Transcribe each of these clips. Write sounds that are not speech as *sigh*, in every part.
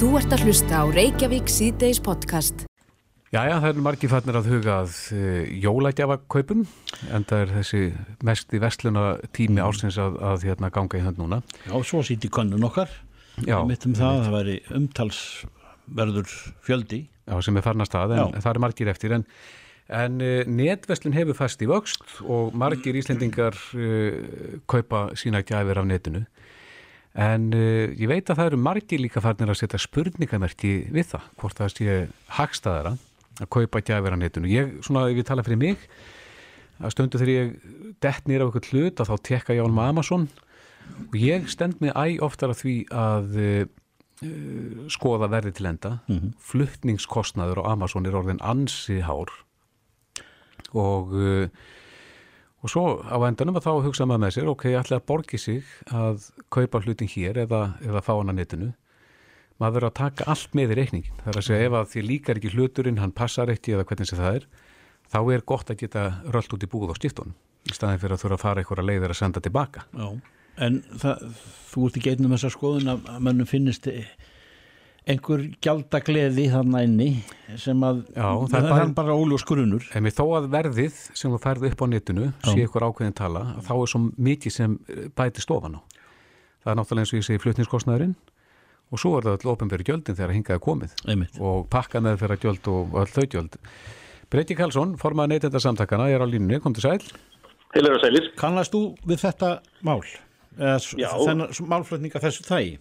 Þú ert að hlusta á Reykjavík síðdeis podcast. Jæja, það eru margir fannir að huga að uh, jólægjafakaupum en það er þessi mest í vestluna tími ársins að, að hérna, ganga í hönd núna. Já, svo sýti konnun okkar Já, mitt um það að það væri umtalsverður fjöldi Já, sem er farnast að, en Já. það eru margir eftir. En, en uh, netverslun hefur fast í vöxt og margir Íslendingar uh, kaupa sína gjafir af netinu. En uh, ég veit að það eru margir líka farnir að setja spurningamerki við það, hvort það sé hagstaðara að kaupa gjafir af netinu. Ég, svona, ef ég tala fyrir mig, að stundu þegar ég dett nýra á eitthvað hlut að þá tekka ég á hann með Amazon. Og ég stend mig æ oftar að því að uh, skoða verði til enda. Fluttningskostnaður á Amazon er orðin ansi hár. Og uh, og svo á endanum að þá hugsa maður með sér ok, ég ætla að borgi sig að kaupa hlutin hér eða, eða fá hann að netinu. Maður verður að taka allt með í reikningin það er að segja ef að því líkar ekki hluturinn hann passar ekki eða hvernig sem það er þá er gott að geta rölt út í búð á stiftunum í staðin fyrir að þurfa að fara einhverja leiðir að senda tilbaka. Já. En það, þú ert ekki einnum þessar skoðun að mönnum finnist einhver gjaldagleði þarna inni sem að Já, það er bara- bara, óljós grunur En mér þó að verðið sem þú færði upp á netinu sé ykkur ákveðin tala, að þá er svo mikið sem eh, bæti stofan á. Það er náttúrulega eins og ég segi flutningskostnaðurinn og svo er það öll ofinberi gjöldin þegar hingaði komið Einmitt. og pakka með þeirra gjöld og, öll þau gjöld. Breyti Karlsson, formaði neytenda samtakana, ég er á línunni, kom til sæl. Heilir og sælir. Kannast þú við þetta mál? Eða s- Já. þennan s- málflutninga þessu þægi?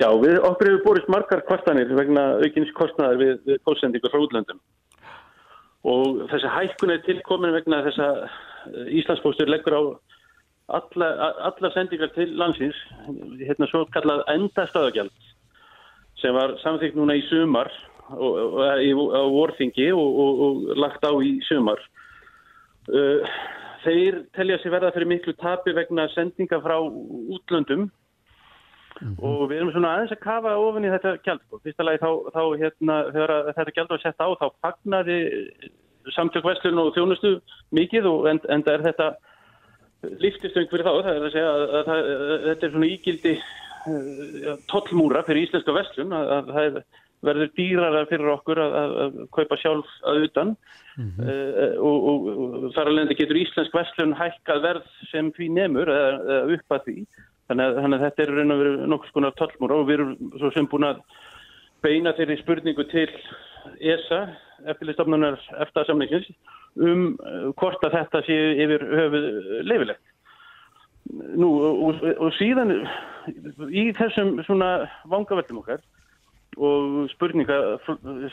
Já, við okkur hefur borist margar kvartanir vegna aukins kostnaðar við, við pósendingur frá útlöndum. Og þessi hækkun er tilkomin vegna þess að Íslandspostur leggur á alla, alla sendingar til landsins, hérna svo kallað endastöðagjald sem var samþykkt núna í sumar í, á vorþingi og, og, og lagt á í sumar. Uh, þeir telja sig verða fyrir miklu tapi vegna sendinga frá útlöndum og við erum svona aðeins að kafa ofin í þetta gjald. sko. Fyrsta lagi þá, þá hérna, þegar þetta gjald var sett á þá fagnaði samtök vestlun og þjónustu mikið og en, en er þetta líftistöng fyrir þá. Það er að segja að, að, að, að þetta er svona ígildi uh, tollmúra fyrir íslenska vestlun að, að það er, verður dýrara fyrir okkur að, kaupa sjálf að utan uh, og, og, og þar alveg getur íslensk vestlun hækkað verð sem því nemur eða upp að því. Þannig að, þannig að þetta er raun og veru nokkuð skonar tollmúra og við erum svo sem búin að beina þeirri spurningu til ESA, eftirlistofnunar eftir samlingins, um uh, hvort að þetta sé yfir höfuð leifilegt. Nú, og, og síðan í þessum svona vangaveltum okkar og spurninga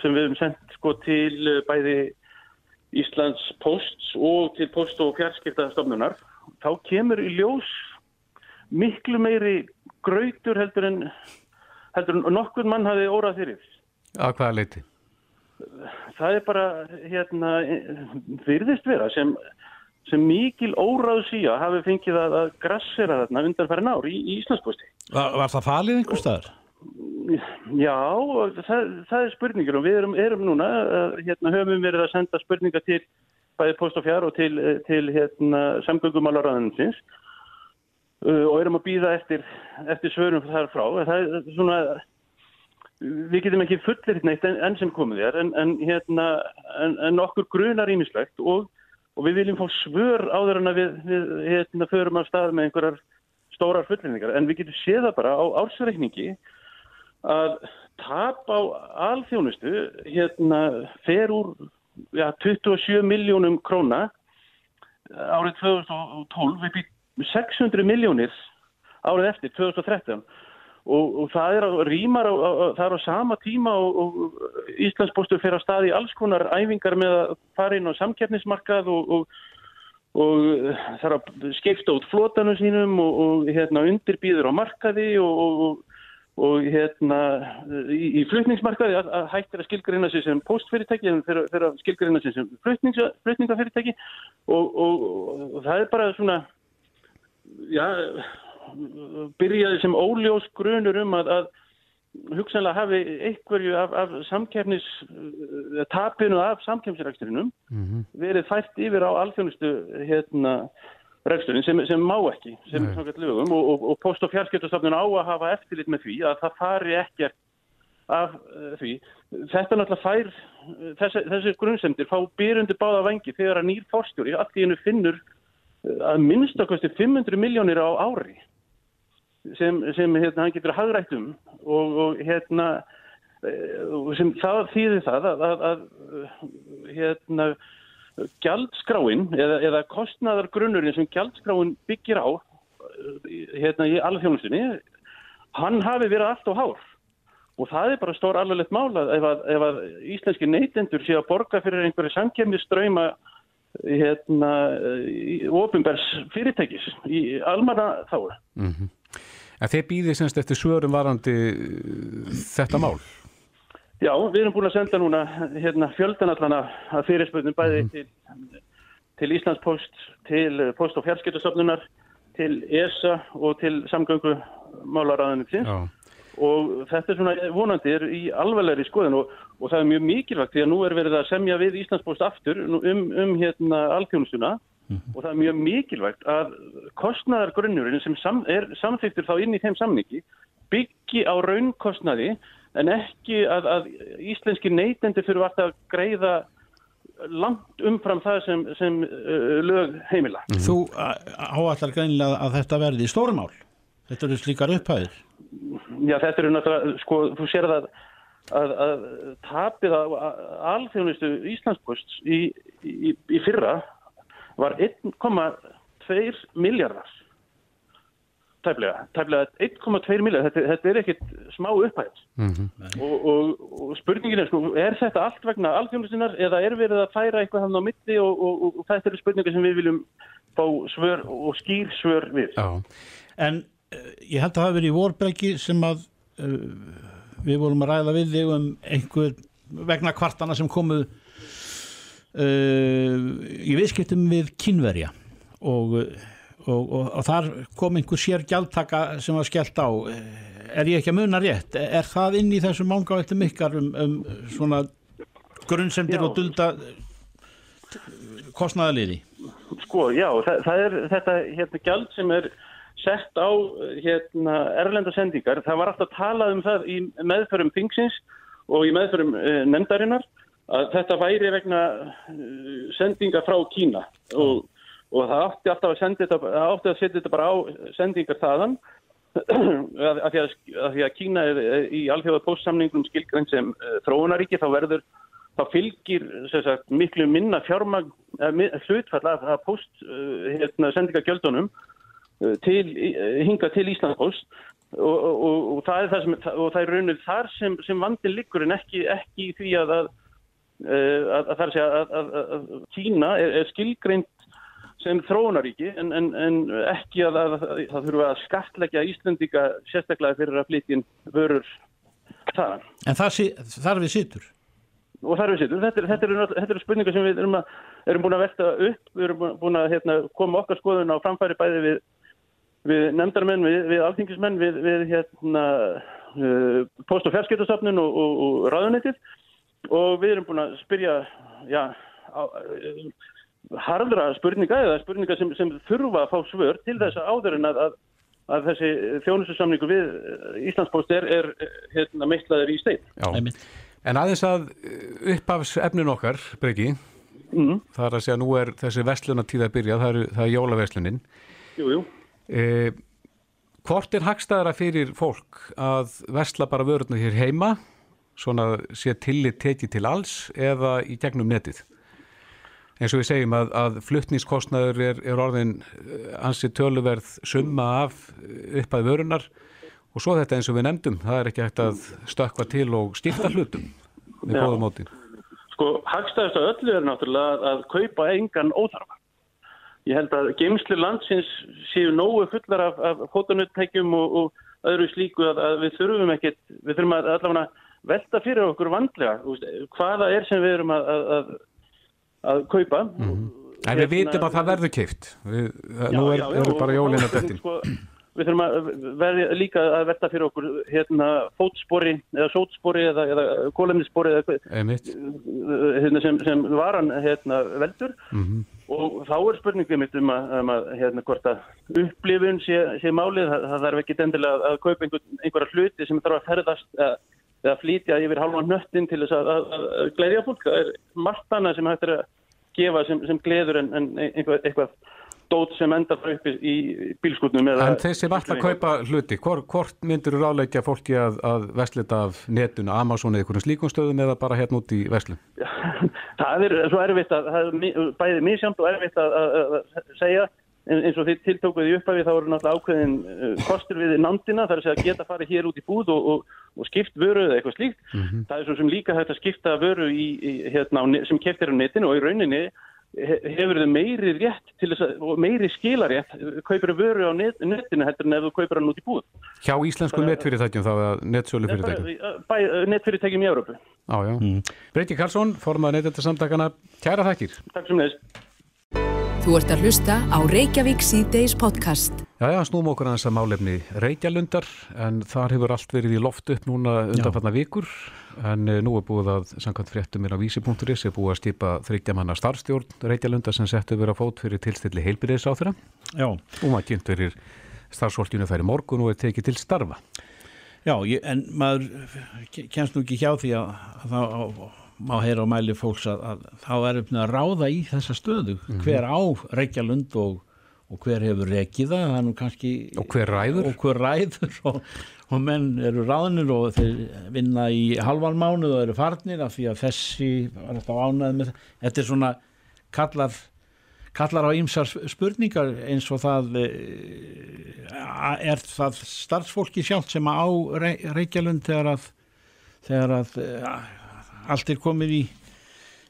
sem við hefum sendt sko til uh, bæði Íslands posts og til post- og fjarskiptastofnunar, þá kemur í ljós miklu meiri grautur heldur en, heldur en nokkur mann hafi órað fyrir. Að hvaða leiti? Það er bara, hérna, virðist vera sem, sem mikil óráð síja hafi fengið að, að grassera þarna undanfærin ár í, í Íslandsposti. Var, var það falið einhver staðar? Já, það, það er spurningur og við erum, erum núna, hérna, höfum verið að senda spurningar til bæði post og fjár og til, til hérna, samgöngumálaráðanins uh, og erum að býða eftir, eftir svörum þar frá. Það er svona, við getum ekki fullir neitt enn, enn sem komið þér en, en, hérna, en, en okkur grunar ímislegt og, og við viljum fá svör áður en að við, við hérna, förum af stað með einhverjar stórar fullinningar en við getum séð það bara á ársreikningi að tap á alþjónustu hérna fer úr ja, 27 miljónum króna árið 2012 upp í 600 miljónir árið eftir 2013 og, og það er á, rýmar það er á sama tíma og, og Íslandsbóstur fer á stað í alls konar æfingar með að fara inn á samkeppnismarkað og, og og það er að skipta út flotanum sínum og, hérna undirbýður á markaði og, hérna í, í flutningsmarkaði að, að hættir að skilgreina sig sem postfyrirtæki en að skilgreina sig sem flutningafyrirtæki. Og það er bara svona já byrjaði sem óljós grunur um að, að hugsanlega hafi einhverju af, af samkeppnis uh, tapinu af samkeppnisreksturinnum verið fært yfir á alþjónustu hérna reksturinn sem, sem má ekki sem Nei. samkvæmt lögum og, og, og post- og fjarskiptastofnun á að hafa eftirlit með því að það fari ekkert af uh, því. Þetta náttúrulega fær, uh, þessi, þessi grunnsendir fá byrjundi báða vangi þegar að nýr fórstjóri allt í hennu finnur að minnstakosti 500 miljónir á ári sem, sem hérna, hann getur hagrætt um og, og hérna uh, sem það þýðir það að, að, að hérna gjaldskráin eða, eða kostnaðargrunnurinn sem gjaldskráin byggir á hérna í alþjónustunni hann hafi verið allt og hár. Og það er bara stór alveglegt mála ef að, ef að íslenski neytendur sé að borga fyrir einhverju samkemmiströyma hérna ofinbærs fyrirtækis í almanna þáu Mm -hmm. En þeir býðið semst eftir svörum varandi þetta mál? Já, við erum búin að senda núna hérna, fjöldanallana að fyrirspöldum bæði mm -hmm. til, til Íslandspost, til Post- og fjarskiptastofnunar, til ESA og til samgöngu málaræðanins og þetta er svona vonandi er í alveglegri skoðin og, og það er mjög mikilvægt því að nú er verið að semja við Íslandspost aftur um, um hérna alþjónustuna Mm -hmm. og það er mjög mikilvægt að kostnæðargrunnurinn sem sam, er samþýttur þá inn í þeim samningi byggi á raunkostnaði en ekki að, að íslenski neytendur fyrir að greiða langt umfram það sem, sem uh, lög heimila. Þú áallar greinilega að þetta verði stórmál. Þetta eru slíkar upphæðir. Já, þetta eru náttúrulega, sko, þú sér það að, að tapið á alþjónustu Íslandspost í, í, í fyrra var 1,2 miljardar tæflega, tæflega 1,2 miljardar, þetta, þetta er ekkit smá upphæð mm -hmm. og, og, og spurningin er sko, er þetta allt vegna alþjónusinnar eða er verið að færa eitthvað hann á mitti og, og þetta eru spurningar sem við viljum fá svör og skýr svör við Já. En ég held að það hafi verið í vorbreggi sem að uh, við vorum að ræða við þig um einhver vegna kvartana sem komuð Uh, í viðskiptum við kynverja og, og, og, og þar kom einhver sér gjaldtaka sem var skellt á. Er ég ekki að muna rétt? Er það inn í þessu mángavættum ykkar um, um svona grunnsendir og dulda kostnæðaliði Sko, já, það, það er þetta hérna gjald sem er sett á hérna erlenda sendingar, það var alltaf talað um það í meðförum þingsins og í meðförum uh, nefndarinnar að þetta væri vegna sendinga frá Kína. Og, og það átti alltaf að þetta, átti að setja þetta bara á sendingar þaðan. *clears throat* Að, að, að, að því að Kína er í alþjóða postsamningum skilgræn sem uh, þróunaríki þá verður, þá fylgir sagt, miklu minna fjármag hlutfall af post uh, hérna, sendingagjöldunum. uh, til, hinga til Íslandspost og, og, og það er það sem og það er raunuð þar sem, sem vandin liggur en ekki, ekki því að að að að að, að, að Kína er, er skilgreint sem þróunaríki en, en, en ekki að, að það þurfa að skatleggja Íslandika sérstaklega fyrir að flytjinn vörur þaðan. En það, þar við sittur? Og þar við sittur. Þetta eru er, er, er spurningar sem við erum, erum búin að velta upp, við erum búin að hérna, koma okkar skoðun á framfæri bæði við, við nefndarmenn, við, við alþingismenn, við, við hérna, uh, post- og fjarskiptastofnun og, og, og ráðunetið og við erum búin að spyrja já, á, harðra spurninga eða spurninga sem, sem þurfa að fá svör til þess að áður en að, að, að þessi þjónusinsamningu við Íslandspost er, er hérna, meitlaður í stein. En aðeins að uppafsefnin okkar, Breki, mm. það er að segja nú er þessi vestlunatíð að byrja, það er, það er jólaverslunin. Jú, jú. Eh, hvort er hagstæðara fyrir fólk að versla bara vörðuna hér heima svona sé tillit tekið til alls eða í gegnum netið. Eins og við segjum að, að fluttningskostnaður er, er orðin ansi töluverð summa af uppað vörunar og svo þetta eins og við nefndum, það er ekki hægt að stökka til og stifta hlutum með góða móti. Sko, hagstæðast af öllu er náttúrulega að kaupa engan óþarfa. Ég held að geimslu landsins séu nógu fullar af, af fótunuttækjum og, og öðru slíku að, að við þurfum ekkert, við þurfum að allavega velta fyrir okkur vandlega. Hvaða er sem við erum að, að, að kaupa. Mm -hmm. En við hérna, vitum að það verður keift við, nú er, já, já, eru bara jólin að dettin sko, Við þurfum að verða líka að velta fyrir okkur hérna fótspori eða sótspori eða, eða kólefnisspori hérna, sem, sem varan hérna, veldur. Mm -hmm. Og þá er spurningum mitt um að, um að hérna, hvort að upplifun sé, sé málið, það, það þarf ekki endilega að kaupa einhver, einhverja hluti sem þarf að ferðast að eða flytja yfir halva nöttin til þess að, að, að gleyðja fólk. Það er margt annað sem hægt er að gefa sem, sem gleður en, en eitthvað, eitthvað dót sem endar uppi í bílskutnum. En þeir sem alltaf kaupa hluti, hvort, myndir þú ráleikja fólki að, að veslita af netun, Amazon eða einhvern slíkum stöðum eða bara hérna út í veslum? *laughs* það er svo erfitt að, er bæðið mísjönd og erfitt að, að segja en, eins og því tiltókuði upphæfi þá eru náttúrulega ákveðin uh, kostur við nándina þar er að geta farið hér út í búð og, og, og skipt vöru eða eitthvað slíkt. Mm -hmm. Það er svo sem líka hægt að skipta vöru í, í, hérna, sem keftir á netinu og í rauninni hefur þau meiri rétt til þess að, og meiri skilarétt kaupir þau vöru á net, netinu heldur en ef þú kaupir hann út í búð. Hjá íslensku netfyrirtækjum þá eða netsölu fyrirtækjum? Bæ, netfyrirtækjum í Európu. Já, já. Mm. Breyti Karlsson, formað neytendar Kæra þakkir. Takk sem neðist. Þú ert að hlusta á Reykjavík C-Days podcast. Já, já, snúm okkur að þessa málefni Reykjalundar en þar hefur allt verið í loft upp núna undanfarnar vikur en eh, nú er búið að samkvæmt fréttumir á vísi.is er búið að stýpa þryggjamanna starfstjórn Reykjalundar sem settu verið að fót fyrir tilstilli heilbyrðis á þeirra Já. og maður kynnt verir starfsfólkjunu færi morgun og er tekið til starfa. Já, ég, en maður kennst nú ekki hjá því að, að það má heyra á mæli fólks að, að þá er uppnið að ráða í þessa stöðu mm -hmm. hver á Reykjalund og, og hver hefur rekiða og hver ræður? Og, hver ræður? *laughs* Og, og menn eru ráðnir og þeir vinna í halvan mánuð og eru farnir af því að þessi var alltaf ánæð með þetta er svona kallar kallar á ýmsar spurningar eins og það eh, er það starfsfólki sjálf sem á Reykjalund þegar að þegar að allt er komið í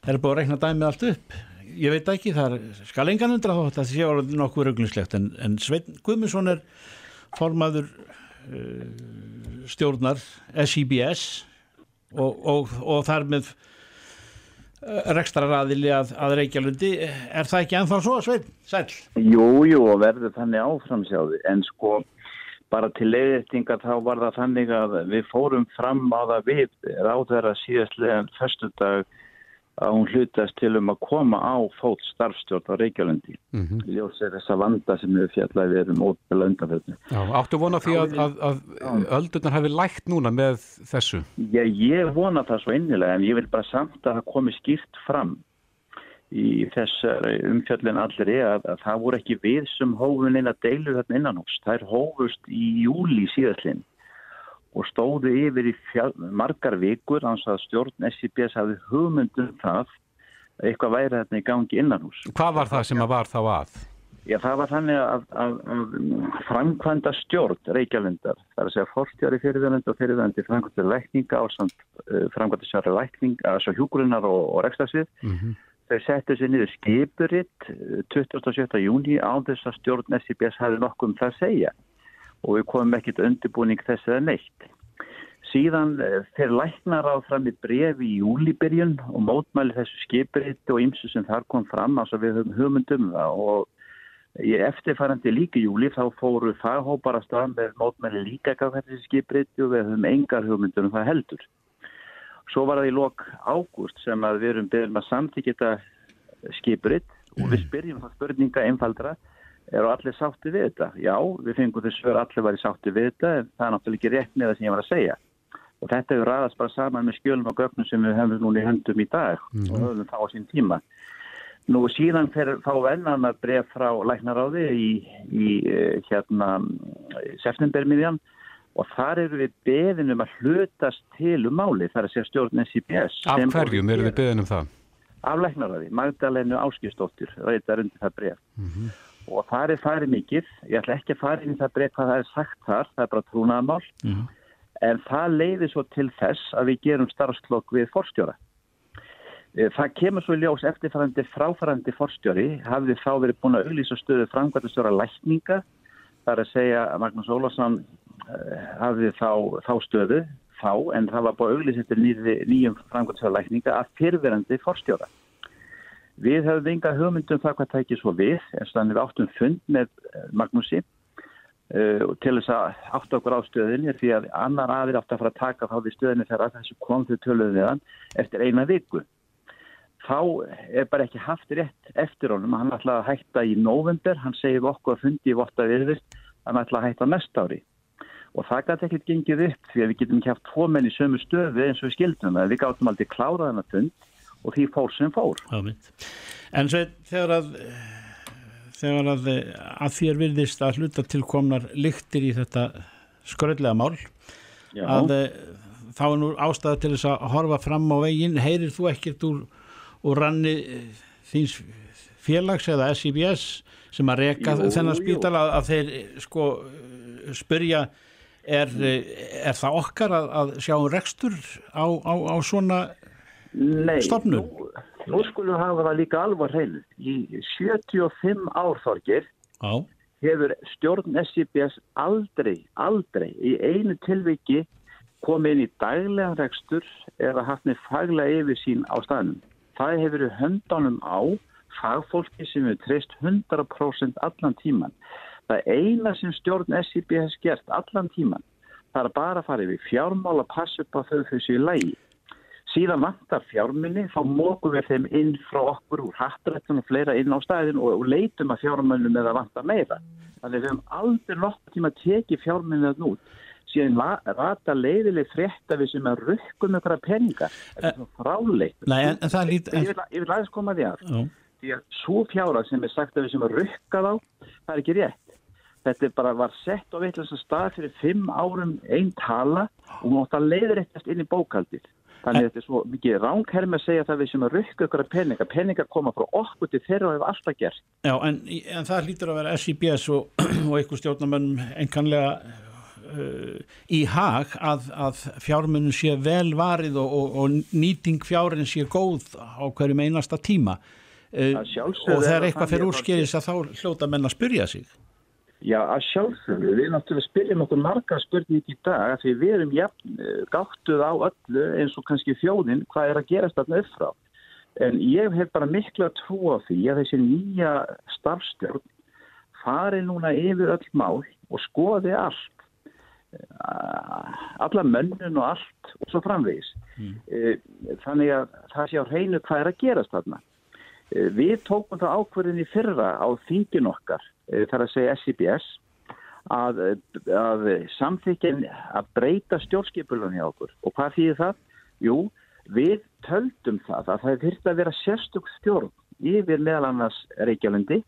það er búin að rekna dæmið allt upp ég veit ekki, það skal engan undra þótt að það sé alveg nokkuð rauglingslegt en, en Svein Guðmundsson er formaður uh, stjórnar SIBS og, og, og þar með uh, rekstraraðili að, að Reykjalundi er það ekki ennþá svo, Svein? Sæl? Jú, jú, og verður þannig áframsjáði en sko bara til leiðistingar þá var það þannig að við fórum fram á það við ráðverða síðastlegan festudag að hún hlutast til um að koma á fót starfstjórn á Reykjavílundi mm -hmm. ljósið þessa vanda sem við fjallaði við um óbela undanfjöldinu. Áttu vona því að, að, að öldurnar hefur lægt núna með þessu? Já, ég vona það svo innilega en ég vil bara samt að það komi skýrt fram í þessar umfjöllin allir er að, að það voru ekki við sem hófun að deilu þarna innan hús. Það er hófust í júli síðastlinn og stóðu yfir í fjall, margar vikur ans að stjórn SCBS hafði hugmyndum það að eitthvað væri þarna í gangi innan hús. Hvað var það sem að var þá að? Já, það var þannig að, að, að framkvæmda stjórn Reykjavíndar, það er að segja fórstjári fyrirvönd og fyrirvöndi framkvæmda lækninga og uh, framkvæmda sjári lækning, altså hjúkurinnar og, og rekstarsið mm -hmm. Þau settu sér niður skipuritt 27. júni á þess að stjórn SIBS hefði nokkuð um það að segja og við komum ekkit undirbúning þess að neitt. Síðan þeir eh, læknar á fram í brefi í júlibyrjun og mótmæli þessu skipuritt og ymsu sem þar kom fram svo við höfum hugmyndum það og í eftirfærandi líka júli þá fóru faghópar að staða með mótmæli líka gaf þessi skipuritt og við höfum engar hugmyndum það heldur. Svo var það í lok ágúst sem að við erum byrjum að samtíkja þetta skipuritt og við spyrjum það spurninga einfaldra er á allir sátti við þetta? Já, við fengum þess að allir var í sátti við þetta en það er náttúrulega ekki rétt með það sem ég var að segja. Og þetta hefur ræðast bara saman með skjölum og gögnum sem við hefum núna í höndum í dag mm og höfum þá á sín tíma. Nú síðan fyrir þá vennan að breyf frá læknaráði í, í eh, hérna septembermiðjan og þar eru við beðinum að hlutast til um máli, þar er sér stjórn SIPS. Af hverjum eru við beðinum það? Afleiknaraði, Magdalenu Áskistóttir, reytar undir það breyf. Mm -hmm. Og það er farið mikið, ég ætla ekki að fara inn í það breyf hvað það er sagt þar, það er bara trúnaðamál, mm -hmm. en það leiði svo til þess að við gerum starfslokk við forstjóra. Eh, það kemur svo ljós eftirfærandi fráfærandi forstjóri, hafði þá verið búin að auðlýsa stöðu framkvæmstjóra lækninga, þar að segja að Magnús Ólásson Eh, hafði þá, þá stöðu þá en það var búin auðvitað nýjum framkvæmdslækninga að fyrverandi forstjóra. Við hefðum enga hugmyndum það hvað tækið svo við en þannig við áttum fund með eh, Magnúsi uh, til þess að átt okkur á stöðinni því að annar aðir átt að fara að taka þá við stöðinni þegar þessu kom til töluðum við hann eftir eina viku. Þá er bara ekki haft rétt eftir honum. Hann ætlaði að hætta í november, hann segið okkur að fundi í votta viðvist, hann ætlaði að hætta næst ári og það gæti ekkert gengið upp því að við getum ekki haft tvo menn í sömu stöðu eins og við skildum að við gáttum aldrei klárað hana fund og því fór sem fór. En svo þegar að þegar að, að þér virðist að hluta tilkomnar lyktir í þetta skröldlega mál Já. að þá er nú ástæða til þess að horfa fram á veginn, heyrir þú ekkert úr, úr ranni þíns félags eða SIBS sem að reyka þennan spítala að, að þeir sko spyrja er, er það okkar að, að sjá rekstur á, á, á svona stofnum? Nú, nú skulum við hafa það líka alvar heil í 75 árþorgir hefur stjórn SIBS aldrei, aldrei í einu tilviki komið inn í daglega rekstur eða haft með faglega yfir sín á staðnum. Það hefur verið höndánum á fagfólki sem hefur treyst 100% allan tíman. Það eina sem stjórn hefði gert allan tíman er bara að fara yfir fjármál að passa upp á þau þessu í lægi. Síðan vantar fjárminni, þá mókum við þeim inn frá okkur úr hattrættum og fleira inn á staðin og, og leitum að fjármennum eða vantar meira. Þannig við höfum aldrei nokkuð tíma að teki fjárminnið nút. Síðan rata leiðileg frétta við sem að rukkum ykkur að peninga. Þetta er svona fráleitt. En, en það lít... Ég vil, vil aðeins koma því að. Já. Því að svo fjára sem er sagt að við sem að rukka þá, það er ekki rétt. Þetta bara var sett á veitlega stað fyrir fimm árum einn tala og mótt að leiður eittast inn í bókaldið. Þannig að þetta er svo mikið ránghermi að segja það við sem að rukka ykkur að peninga. Peningar koma frá okkur til þeirra og hefur alltaf gert. Já, en, en það lítur að vera SIBS og, og einhver stjórnarmönnum enkanlega uh, í hag að, að fjármunum sé vel varið og, og, og nýting fjárinn sé góð á hverjum einasta tíma. Uh, og þegar eitthvað fyrir úrskýris að þá hljóta menn að spyrja sig. Já, að sjálfsögðu, við náttúrulega spyrjum okkur marga spurning í dag því við erum jafn, eh, gáttuð á öllu eins og kannski þjóðin hvað er að gerast þarna upp frá. En ég hef bara miklu að trúa því að þessi nýja starfstjórn fari núna yfir öll mál og skoði allt, eh, alla mönnun og allt og svo framvegis. Mm. Eh, þannig að það sé á hreinu hvað er að gerast þarna. Við tókum það ákverðin í fyrra á þingin okkar þar að segja SCBS að, að samþykja að breyta stjórnskipulunni á okkur og hvað þýðir það? Jú, við töldum það að það þurfti að vera sérstök stjórn yfir meðal annars Reykjavílundi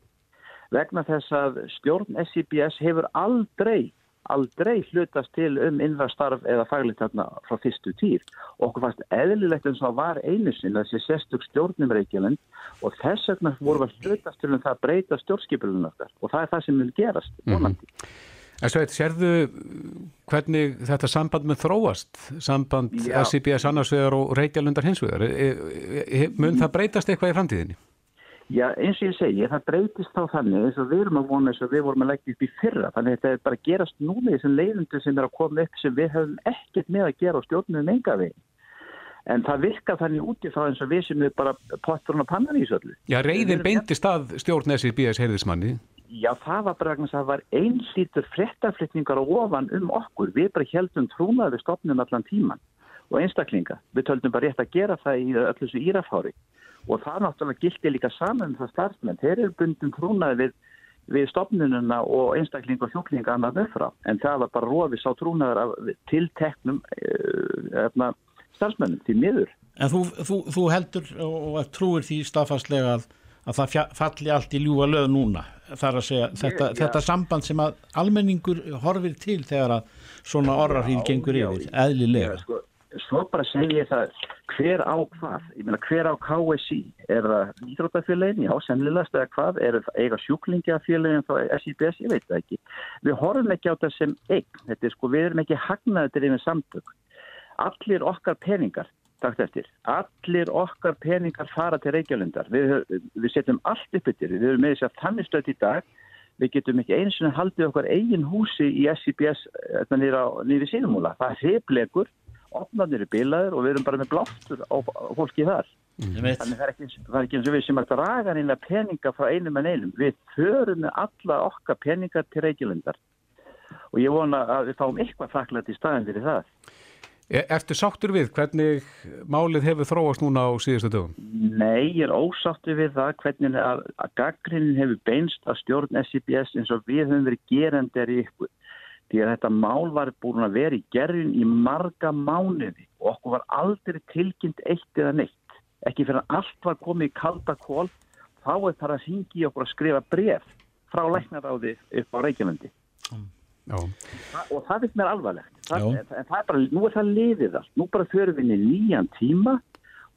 vegna þess að stjórn SCBS hefur aldrei aldrei hlutast til um innvarstarf eða faglitt þarna frá fyrstu týr. Okkur fannst eðlilegt eins og var einu sinn að þessi sestug stjórnum Reykjavík og þess vegna voru að hlutast til um það að breyta stjórnskipilunum okkar og það er það sem vil gerast. Mm -hmm. En svo eitthvað, sérðu hvernig þetta samband með þróast, samband Já. SCBS annarsvegar og Reykjavíkundar hinsvegar, e, e, e, mun það breytast eitthvað í framtíðinni? Já, eins og ég segi, það breytist þá þannig eins og við erum að vona eins og við vorum að leggja upp í fyrra, þannig að þetta er bara að gerast núna í þessum leiðundu sem er að koma upp sem við höfum ekkert með að gera á stjórnum enga við. En það virka þannig úti þá eins og við sem er bara potturinn og pannan í þessu öllu. Já, reyðin beintist að stjórnessið B.S. heiðismanni. Já, það var bara að það var einlítur frettaflutningar og ofan um okkur. Við bara heldum trúnaði stofnum allan tíman og einstaklinga. Við töldum bara rétt að gera það í öllu þessu írafári og það náttúrulega gildi líka saman það starfsmenn, þeir eru bundin trúnaði við, við stofnununa og einstakling og hjóklinga annað öfra en það var bara rófis á trúnaðar af tilteknum uh, starfsmennum til miður. En þú, þú, þú heldur og trúir því staðfastlega að, að það falli allt í ljúa lög núna þar að segja Ég, þetta, ja. þetta samband sem að almenningur horfir til þegar að svona orrarhýð gengur yfir, eðlilega. Sko, svo bara segja það hver á hvað, ég meina hver á KSI er það íþróttafélagin, já semnilegast eða hvað, er það eiga sjúklingafélagin þá SIBS, ég veit það ekki. Við horfum ekki á það sem eign. Þetta er sko, við erum ekki hagnaðið til einhvern samtök. Allir okkar peningar takt eftir, allir okkar peningar fara til Reykjavlundar við, við setjum allt upp yfir, við erum með þess að þannig stöðt í dag. Við getum ekki eins og haldið okkar eigin húsi í SIBS nýri sínumúla, það er heflegur opnarnir er bilaður og við erum bara með bláttur á, fólki þar. Mm. þannig það er ekki, það er ekki eins og við sem að draga nýna peninga frá einum en einum. Við förum með alla okkar peningar til Reykjavendar og ég vona að við fáum eitthvað þakklætt í staðin fyrir það. E, Ertu sáttur við hvernig málið hefur þróast núna á síðustu dögum? Nei, ég er ósáttur við það hvernig að, að gaggrinin hefur beinst að stjórn SCBS eins og við höfum verið gerendir í ykkur því að þetta mál var búin að vera í gerðin í marga mánuði og okkur var aldrei tilkynnt eitt eða neitt. Ekki fyrir að allt var komið í kalda kól, þá er það að hingi okkur að skrifa bref frá læknaráði upp á Reykjavandi. Já, Og það finnst mér alvarlegt. Það, en það er bara, nú er það liðið allt. Nú bara förum við inn í nýjan tíma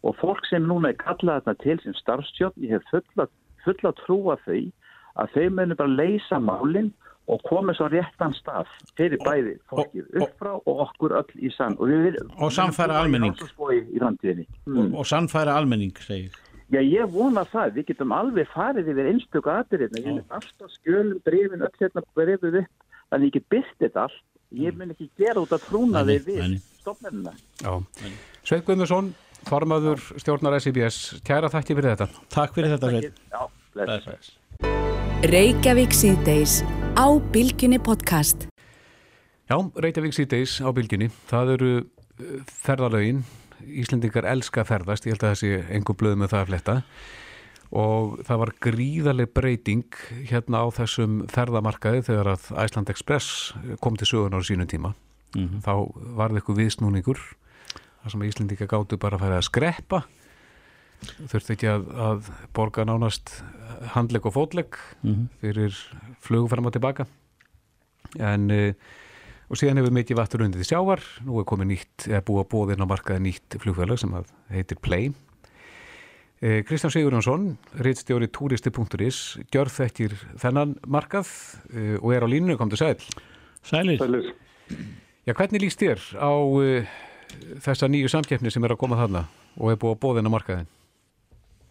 og fólk sem núna er kallað þetta til sem starfstjórn, ég hef fulla, fulla trúa þau að þau munu bara leysa málinn og koma svo réttan stað fyrir bæði fólkið upp frá og okkur öll í sann. Og, við, Og samfæra almenning. Mm. og sannfæra almenning segir Já, ég vona það. Við getum alveg farið yfir einstöku aðrið. Ég er alltaf skjölum, brefin, öll hérna brefið upp. Þannig ég get byrst þetta allt. Ég mun ekki gera út að trúna þig við já. Sveit Guðmundsson, formaður stjórnar SIBS, kæra þakki fyrir þetta. Takk fyrir þetta Sveinn. Reykjavík síðdeis á Bilginni podcast. Já, Reykjavík síðdeis á bylginni, það eru uh, ferðalögin, Íslendingar elska að ferðast, ég held að það sé engu blöð með það að fletta. Og það var gríðarleg breyting hérna á þessum ferðamarkaði þegar að Æsland Express kom til sögunar á sínum tíma. Þá var það eitthvað viðsnúningur, þar sem Íslendingar gáttu bara að færa að skreppa, þurfti ekki að, að borga nánast handlegg og fótlegg fyrir flugum fram og tilbaka. En uh, og síðan hefur mikið vattur undið sjávar. Nú er komið nýtt, eða búið að bóða inn á markaði nýtt flugfélag sem að heitir Play. Uh, Kristján Sigurjónsson reittstjóri turisti.is gjörð þekkir þennan markað uh, og er á línu, kom til sæl. Sælir, Sælir. Já, hvernig líst þér á þessa nýju samkeppni sem er að koma þarna og er búið á markaðin?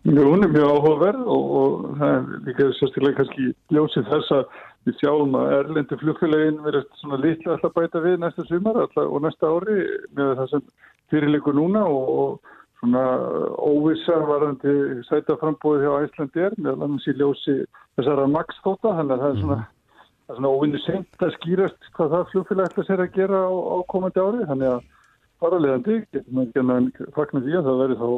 Hún er mjög áhugaverð og, og það er líka sérstaklega kannski ljósið þess að við sjáum að erlendi flugfélagin verðast svona litla alltaf bæta við næsta sumar alltaf, og næsta ári með það sem fyrirleikur núna og, og svona óvissa varandi sætaframbóði hjá Æslandi er meðal annars í ljósi þessara max þóta þannig að það er svona, er svona óvinni seint að skýrast hvað það flugfélag ætla sér að gera á, á komandi ári þannig að faralegandi getur maður ekki að fagna því að það verði þá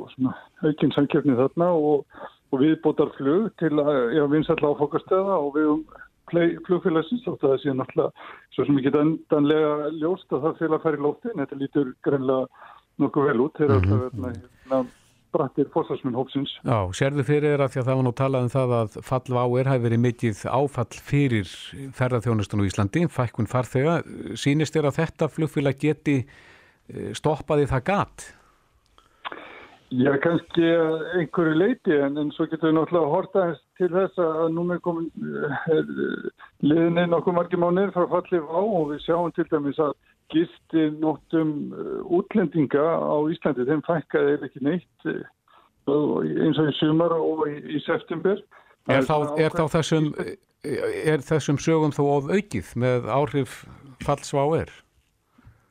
aukinn samkeppni þarna og, og viðbótar flug til að já, vinsalla áfokastöða og við um flugfélagsins og það sé náttúrulega svo sem ekki endanlega ljóst að það félag fær í lófti en þetta lítur greinlega nokkuð vel út þegar mm -hmm. alltaf hérna, brattir fórsvarsminn hópsins. Já, sérðu fyrir þér að því að það var nú talað um það að fall áir hafi verið mikið áfall fyrir ferðarþjónustun á Íslandi, fækkun farþega. Sýnist þér að þetta flugfélag geti stoppaði það gat? Já, kannski einhverju leiti en, en svo getur við náttúrulega að horta til þess að núna komin er, liðinni nokkuð margir mánir frá fallið á og við sjáum til dæmis að gisti nóttum útlendinga á Íslandi, þeim fækkaði eða ekki neitt eins og í sumar og í, í september. Er þá, er þá þessum, er þessum sögum þó of aukið með áhrif falls á er?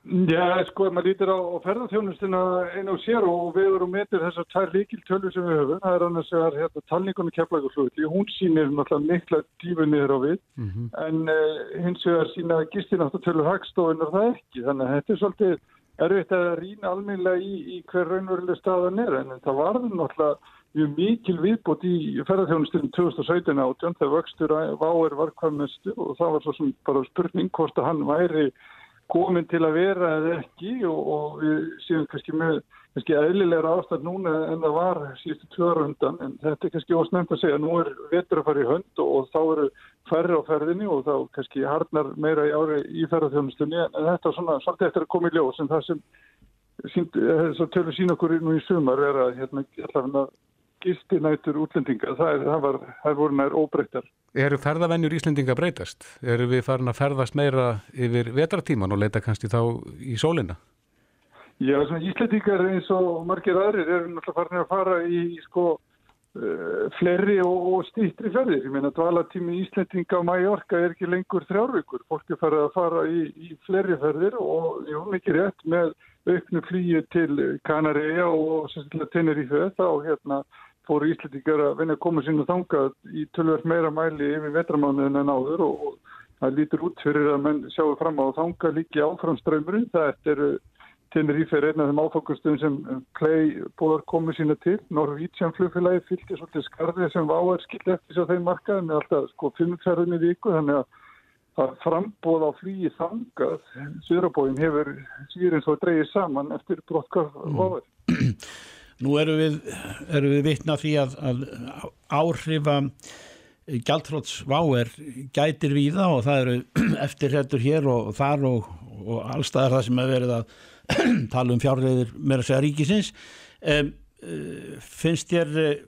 Já, sko, maður lítir á, á ferðarþjónustuna einn á sér og við erum metir þessar tvær líkiltölu sem við höfum. Það er annars vegar hérna, talningunni keflaugurflugli. Hún sýnir náttúrulega mikla dífu niður á við, mm -hmm. en uh, hins vegar sína gistináttutölu hagstofunar það ekki. Þannig að þetta er svolítið erfitt að rýna alminlega í, í hver raunveruleg staðan er, en það varður náttúrulega mjög mikil viðbútt í ferðarþjónustunum 2017 átjón þegar vöxtur váir var hvað mestu og það var svo sem bara spurning hvort að hann væri komin til að vera eða ekki og, og við séum kannski með kannski eðlilegra ástæð núna en það var síðustu tvöra undan. En þetta er kannski ósnæmt að segja. Nú er vetur að fara í hönd og, og þá eru færri á ferðinni og þá kannski hardnar meira í ári í ferðarþjónustunni en, þetta er svona svolítið eftir að koma í ljós. En það sem að tölur sín okkur nú í sumar er að hérna gistinætur útlendinga, það, er, það, var, það voru nær óbreyttar. Eru ferðavennjur Íslendinga breytast? Eru við farin að ferðast meira yfir vetratíman og leita kannski þá í sólina? Já, Íslendingar eins og margir aðrir eru náttúrulega farin að fara í sko uh, fleiri og, og stýttri ferðir. Ég meina dvalatími Íslendinga á Mallorca er ekki lengur þrjárvíkur. Fólk er farið að fara í, í fleiri ferðir og jú, mikið rétt með auknu flýju til Kanaríja og sérstaklega Tenerife þá hérna fóru Íslandingar að vinna að koma sín og þanga í tölverð meira mæli yfir vetramánuðin en áður og, og það lítur út fyrir að menn sjáu fram á þanga líki áframströymurinn. Það er Tenerife er einn af þeim áfokustum sem Clay búðar komið sína til. Norvítsján flugfélagi fylgti svolítið skarðið sem váar skilt eftir sér þeim markaði með alltaf sko fimmferðinni viku þannig að það frambóð á flýi þangað Suðrabóin hefur síður eins og dreyið saman eftir brottkvæð váður. *clears throat* Nú eru við, við vitna því að, að áhrifa gjaldflóts váer gætir við það og það eru *clears throat* eftirrættur hér og þar og, og allstaðar það sem hefur verið að *clears throat* tala um fjárleðir meira segja ríkisins. Um, finnst þér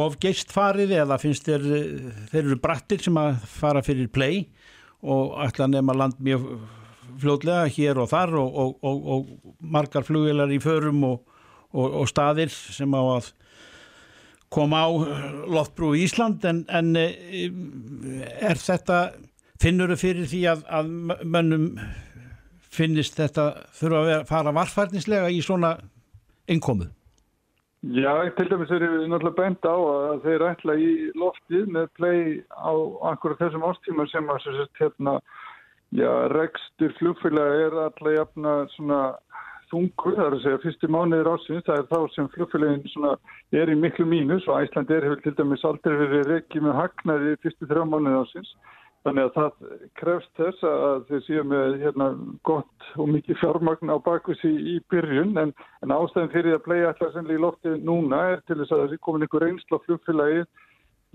of geist farið eða finnst þér þeir eru brattir sem að fara fyrir play og ætla að nefna land mjög fljóðlega hér og þar og, og, og margar flugvelar í förum og staðir sem á að koma á loftbrú í Ísland en, en er þetta finnur þau fyrir því að, að mönnum finnist þetta þurfa að vera, fara varfærdinslega í svona innkomu? Já, til dæmis er við náttúrulega bent á að þeir ætla í loftið með play á akkurat þessum ástíma sem að hérna, rekstur flugfélag er alltaf jafna svona þungur, það er að segja fyrstu mánuðir ásins, það er þá sem flugfélagin er í miklu mínus og Æsland er hefur til dæmis aldrei verið reikið með hagnaði fyrstu þrjá mánuðir ásins Þannig að það krefst þess að þeir séu með hérna, gott og mikið fjármagn á bakvísi í byrjun. En, en ástæðin fyrir að playa alltaf sennlega í lofti núna er til þess að það sé komin einhver reynsla flugfélagi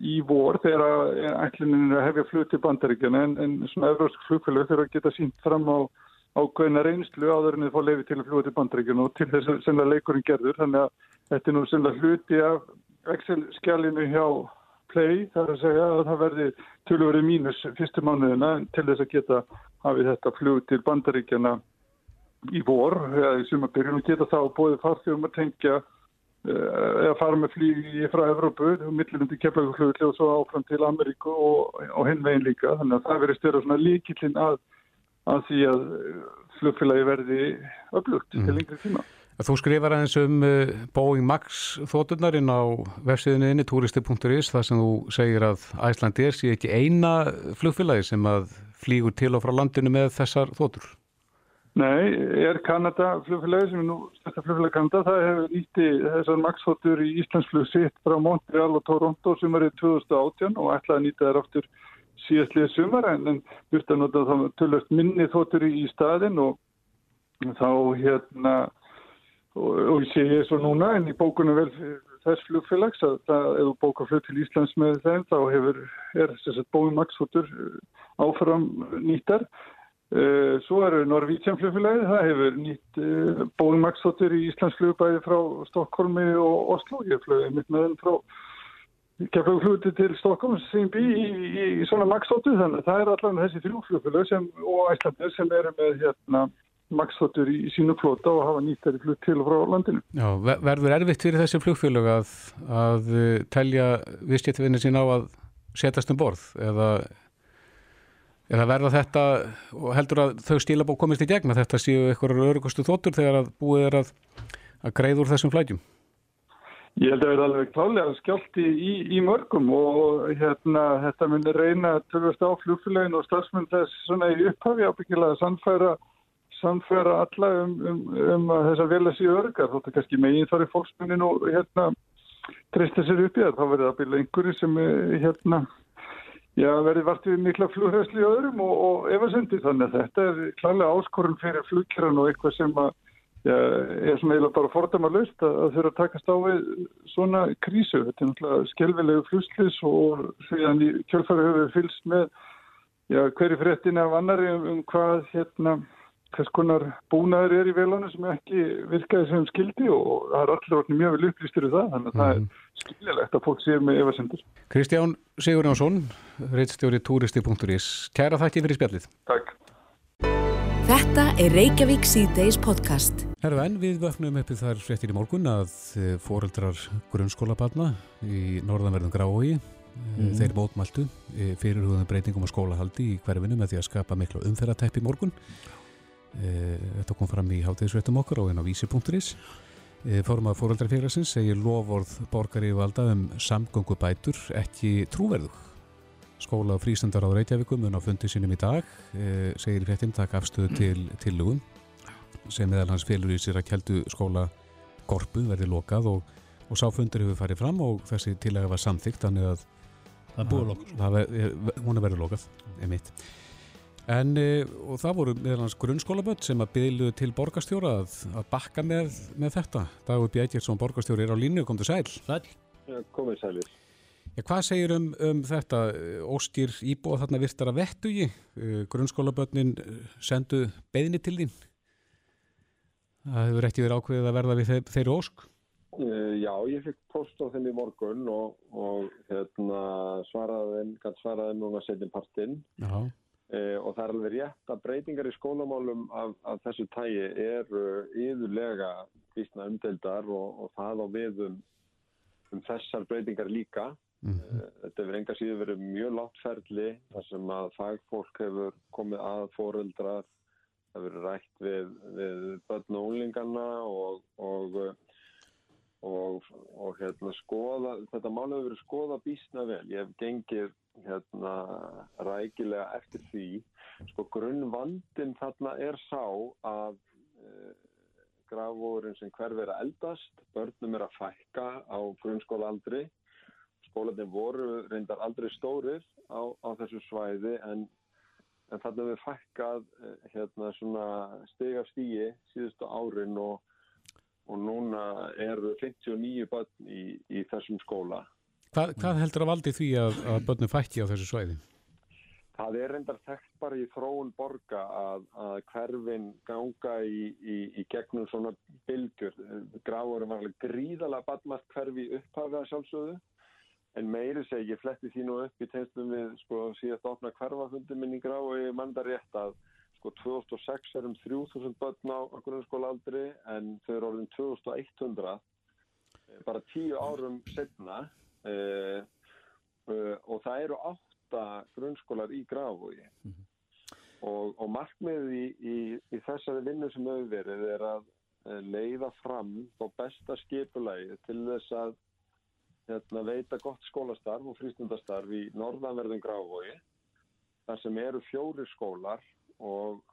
í vor þegar ætluninu er að hefja flug til bandaríkjana en, en svona európsk flugfélagi þurfa að geta sínt fram á ákveðina reynslu áður en þið fá lefi til að fluga til bandaríkjana og til þess að sennlega leikurinn gerður. Þannig að þetta er nú sennlega hluti af Excel-skjálinu hjá play, það er að segja að það verði tölurverið mínus fyrstu mánuðina til þess að geta hafið þetta flug til bandaríkjana í vor eða í sumabyrjun og geta þá bóðið farþjóðum að tengja eh, eða fara með flýgi frá Evrópu og millinundi kemlauguflugli og svo áfram til Ameríku og, og hinvegin líka. Þannig að það verið styrra líkillin að, að því að flugfélagi verði öflugt mm. til lengri tíma. Þú skrifar aðeins um uh, Boeing Max þóttunarinn á vefsíðuninni turisti.is þar sem þú segir að Æslandi er sé ekki eina flugfélagi sem að flýgur til og frá landinu með þessar þóttur. Nei, er Kanada flugfélagi sem er nú stærsta flugfélagi Kanada, það hefur nýtti þessar Max þóttur í Íslandsflug sitt frá Montreal og Toronto sem er í 2018 og ætlaði að nýta þær áttur síðastlið sumar en, byrta að nota þá tölvöld minni þóttur í staðin og þá hérna og, og ég sé ég svo núna en í bókunum vel þess flugfélags að það, ef þú bókar flug til Íslands með þeim þá hefur, er þess að bóin Maxfootur áfram nýttar. Uh, svo eru Norvítsjan flugfélagi það hefur nýtt uh, bóin Maxfootur í Íslands flugbæði frá Stokkólmi og Oslo, ég flög mitt með þeim frá Keflaug fluti til Stokkólm sem bý í, í, í svona Maxfootu þannig að það er allavega þessi þrjúflugfélag og Æslandir sem eru með hérna maksþóttur í sínu flóta og hafa nýtt þeirri flutt til og frá landinu. Já, verður erfitt fyrir þessi flugfélög að, að uh, telja viðskiptvinni sín á að setjast um borð eða, eða verða þetta og heldur að þau stíla búið komist í gegna þetta séu eitthvað örugustu þóttur þegar að búið er að, að greiður þessum flætjum? Ég held að það er alveg klálega skjálti í, í mörgum og hérna, þetta myndir reyna tölvast á flugfélagin og stafsmenn þess svona í upphafi ábyggilega að sannfæra samfæra alla um, um, um að þess að velja síðu örgar þóttu kannski megin þar í fólksmennin og hérna treysta sér upp í það þá verður það að byrja einhverju sem eh, hérna já, verður vart við mikla flugræsli í öðrum og, og efasendi þannig að þetta er klálega áskorun fyrir flugkjörn og eitthvað sem að já, er svona eiginlega bara fordama löst að, að þurfa að takast á við svona krísu þetta er náttúrulega skelvilegu flugslis og síðan í kjölfæri höfum við fylst með já, hverju fréttin af annari um, um hvað hérna hvers konar búnaður er í velanu sem ekki virkaði sem skildi og það er allir orðin mjög vel upplýstur í það þannig að mm. það er mhm. skiljulegt að fólk sé með efasendur. Kristján Sigur Jónsson, reittstjóri turisti.is Kæra þakki fyrir spjallið. Takk. Þetta er Reykjavík C-Days podcast. Herru en við vöfnum uppið þar fréttir í morgun að eh, foreldrar grunnskólabarna í norðanverðum Grái Mm. þeir mótmæltu eh, fyrir húðan breytingum á skólahaldi í hverfinu með því að skapa miklu umferðatæpp í morgun Eh, þetta kom fram í háttegisveitum okkur og einn á vísi.is. Eh, Fórumað fóröldarfélagsins segir lofórð borgar í valda um samgöngubætur ekki trúverðug. Skóla og frístandar á Reykjavíkum mun á fundi sínum í dag eh, segir í frettin takk afstöðu til tillugum sem meðal hans félur í sér að keldu skóla Gorpu verði lokað og, og sáfundur hefur farið fram og þessi tillega var samþygt þannig að það búið lokað það hún er verið lokað einmitt. En uh, og það voru meðal hans grunnskólaböld sem að byggluðu til borgarstjóra að, að bakka með, með þetta. Dagur Bjækjarsson borgarstjóri er á línu, kom til sæl. Sæl, komið sælir. Já, hvað segir um, um þetta? Óskýr íbúa þarna virtar að vettu í grunnskólaböldnin sendu beðni til þín? Það hefur ekki verið ákveðið að verða við þeir, þeirri ósk? Uh, já, ég fikk post á þeim í morgun og, og hérna, svaraði þeim, núna setjum partinn. Já, uh, og það er alveg rétt að breytingar í skólamálum af, af þessu tægi eru yðurlega vísna umdeldar og, og það á við um, um þessar breytingar líka. Mm. Uh, þetta hefur enga síður verið mjög látt ferli þar sem að fagfólk hefur komið að foreldrar, það hefur rætt við, við börn og unlingarna og, og og, og hérna skoða, þetta mál hefur verið skoða bísna vel. Ég hef gengið hérna rækilega eftir því. Sko grunnvandin þarna er sá að e, grafvóðurinn sem hver vera eldast, börnum er að fækka á grunnskólaaldri. Skólanir voru reyndar aldrei stórir á, á þessu svæði en, en þarna hefur fækkað e, hérna steg af stíi síðustu árin og og núna eru 59 börn í, í þessum skóla. hvað, hvað heldur að valdi því að, að börnum fætti á þessu svæði? Það er reyndar þekkt bara í þróun borga að, að hverfin ganga í, í, í gegnum svona bylgjur. Grafurum var alveg gríðalega badmast hverfi upphafið að sjálfsögðu en meiri segi, ég fletti því nú upp í tegnslum við sko síðast opna hverfafundum minn í Grafu og ég manda rétt að sko 2006 er um 3000 börn á grunnskóla aldri en þau eru orðin 2100 bara tíu árum setna eh, eh, og það eru átta grunnskólar í Grafói mm -hmm. og, og markmiðið í, í, í þessari vinnu sem hefur verið er að eh, leiða fram á besta skipulagi til þess að hérna, veita gott skólastarf og frístundastarf í norðanverðum Grafói þar sem eru fjóri skólar og,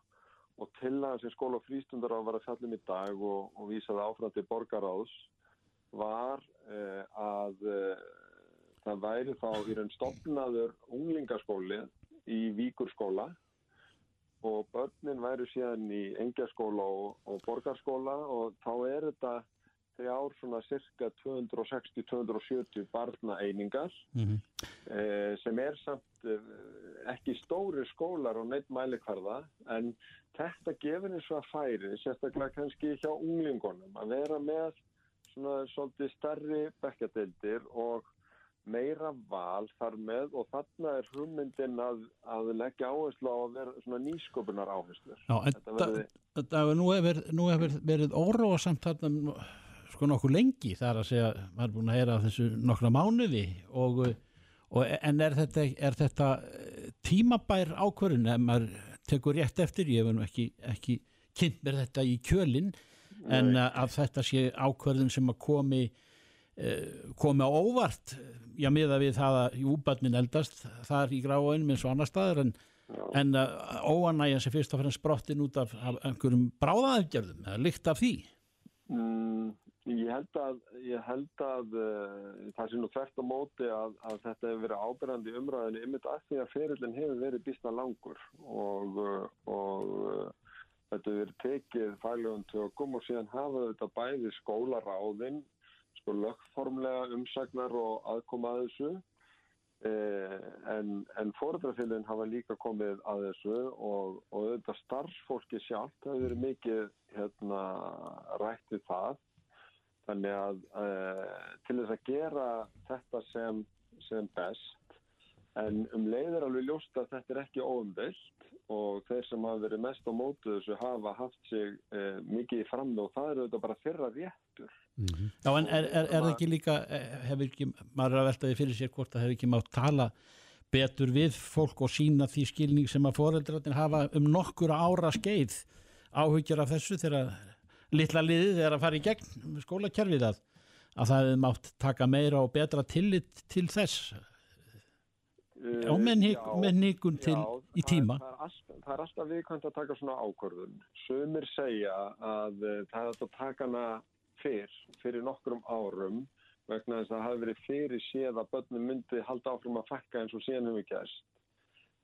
og til að sem skóla frístundar á að vera fjallum í dag og, og vísaði áfram til borgaráðs var eh, að eh, það væri þá í raun stopnaður unglingaskóli í Víkurskóla og börnin væri síðan í engjaskóla og, og borgarskóla og þá er þetta þrjár svona cirka 260-270 barnaeiningar mm -hmm. eh, sem er samt eh, ekki stóri skólar og neitt mælikvarða en þetta gefur eins og að færi sérstaklega kannski hjá unglingunum að vera með svona svolítið starri bekkjadeildir og meira val þar með og þarna er hugmyndin að, að leggja áherslu á að vera svona nýsköpunar áherslu Já, en verði... það, nú hefur, nú hefur verið óróasamt þarna sko nokkuð lengi þar að segja, maður er búin að heyra þessu nokkra mánuði og, og en er þetta, er þetta tímabær ákvörðin ef maður tekur rétt eftir, ég hef nú ekki, ekki kynnt mér þetta í kjölinn en að, að þetta sé ákvörðin sem að komi komi á óvart já miða við það að júbarnin eldast þar í gráinum eins og annar staðar en, en óanægja sem fyrst og fremst sprottin út af, af einhverjum bráðaðgerðum, eða lykt af því. Mm, Ég held að, ég held að uh, það sé nú þvert á móti að, að þetta hefur verið ábyrgandi umræðinu ymmit að því að ferillin hefur verið bísna langur og, og uh, þetta hefur verið tekið fælegum tökum og síðan hafa þetta bæði skólaráðin sko lögformlega umsagnar og aðkoma að þessu eh, en, en fóröldrafélagin hafa líka komið að þessu og, og þetta starfsfólki sjálf það hefur verið mikið hérna, rætt við það þannig að eh, til þess að gera þetta sem, sem best en um leiður alveg ljóst að þetta er ekki óumvilt og þeir sem hafa verið mest á mótu þessu hafa haft sig eh, mikið í frammi og það eru þetta bara fyrra réttur Mm -hmm. Já en er, er, er það ekki líka hefur ekki, maður er að veltaði fyrir sér hvort það hefur ekki mátt tala betur við fólk og sína því skilning sem að foreldrarnir hafa um nokkur ára skeið áhugjar af þessu þegar litla liðið er að fara í gegn skólakerfið að, að það hefur mátt taka meira og betra tillit til þess og með nýgun til já, í tíma það er, það er alltaf, það er alltaf viðkvæmt að taka svona ákvörðun sumir segja að uh, það er að taka hana fyrr, fyrir nokkrum árum vegna þess að það hafi verið fyrir séð að börnum myndi halda áfram að fækka eins og síðan hefur gæst.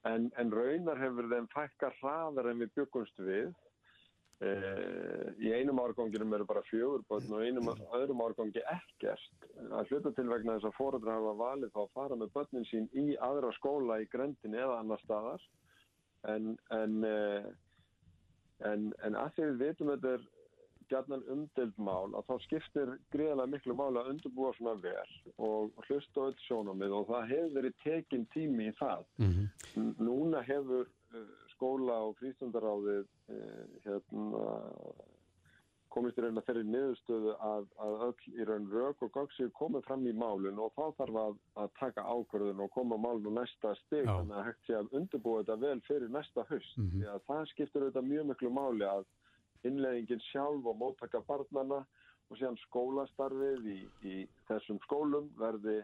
En, en raunar hefur þeim fækka hraðar en við byggumst við. E, í einum árganginum eru bara fjögur börn og einum öðrum árgangi ekkert. Að hluta til vegna þess að fóruður hafa valið þá að fara með börnin sín í aðra skóla í grendin eða annar staðar. En, en, en, en að því við veitum þetta er gætnan umdelt mál að þá skiptir greiðlega miklu mál að undurbúa svona vel og hlusta öll sjónamið og það hefur verið tekinn tími í það. Mm -hmm. Núna hefur skóla og frístundaráðið eh, hérna, komist í raun að þeirri niðurstöðu að, að öll í raun rauk og gagsir komið fram í málun og þá þarf að, að taka ákvörðun og koma málun á næsta steg þannig að hægt sé að undurbúa þetta vel fyrir næsta höst. Mm -hmm. Það skiptir auðvitað mjög miklu máli að innleggingin sjálf og móttaka barnana og síðan skólastarfið í, í þessum skólum verði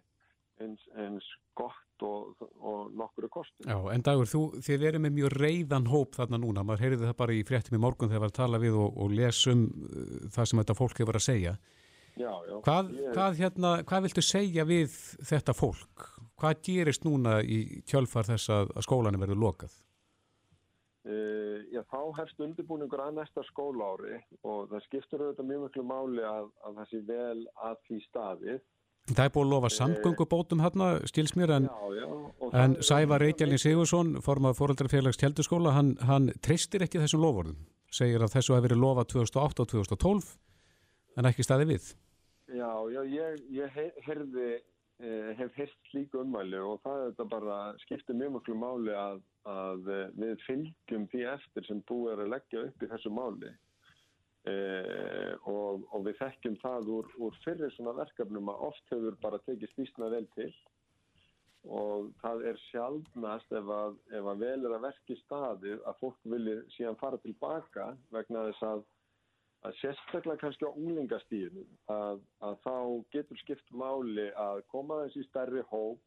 eins, eins gott og, og nokkuru kostu. Já, en Dagur, þú, þið verið með mjög reyðan hóp þarna núna, maður heyrði það bara í fréttum í morgun þegar var að tala við og, og lesum uh, það sem þetta fólk hefur að segja. Já, já. Hvað, ég... hvað, hérna, hvað viltu segja við þetta fólk? Hvað gerist núna í kjölfar þess að skólanum verður lokað? Uh, já, þá hefst undirbúningur að næsta skólári og það skiptur auðvitað mjög mjög máli að, að það sé vel að því staðið. Það er búin að lofa samgöngubótum hérna, skils mér, en, já, já, en Sævar Reykjálin Sigursson, formað fóröldarfélags tjelduskóla, hann, hann treystir ekki þessum lofórðum. Segir að þessu hefur verið lofað 2008 og 2012, en ekki staði við. Já, já, ég, ég heyrði Eh, hef heilt líka umvæli og það er þetta bara skiptir mjög mjög máli að, að eh, við fylgjum því eftir sem búið er að leggja upp í þessu máli e, og, og við þekkjum það úr, úr fyrir svona verkefnum að oft hefur bara tekið spísna vel til. Og það er sjálfnast ef að, ef að vel er að verki staðið að fólk vilja síðan fara tilbaka vegna þess að að sérstaklega kannski á unglingastíðinu að, að þá getur skipt máli að koma þessi stærri hóp.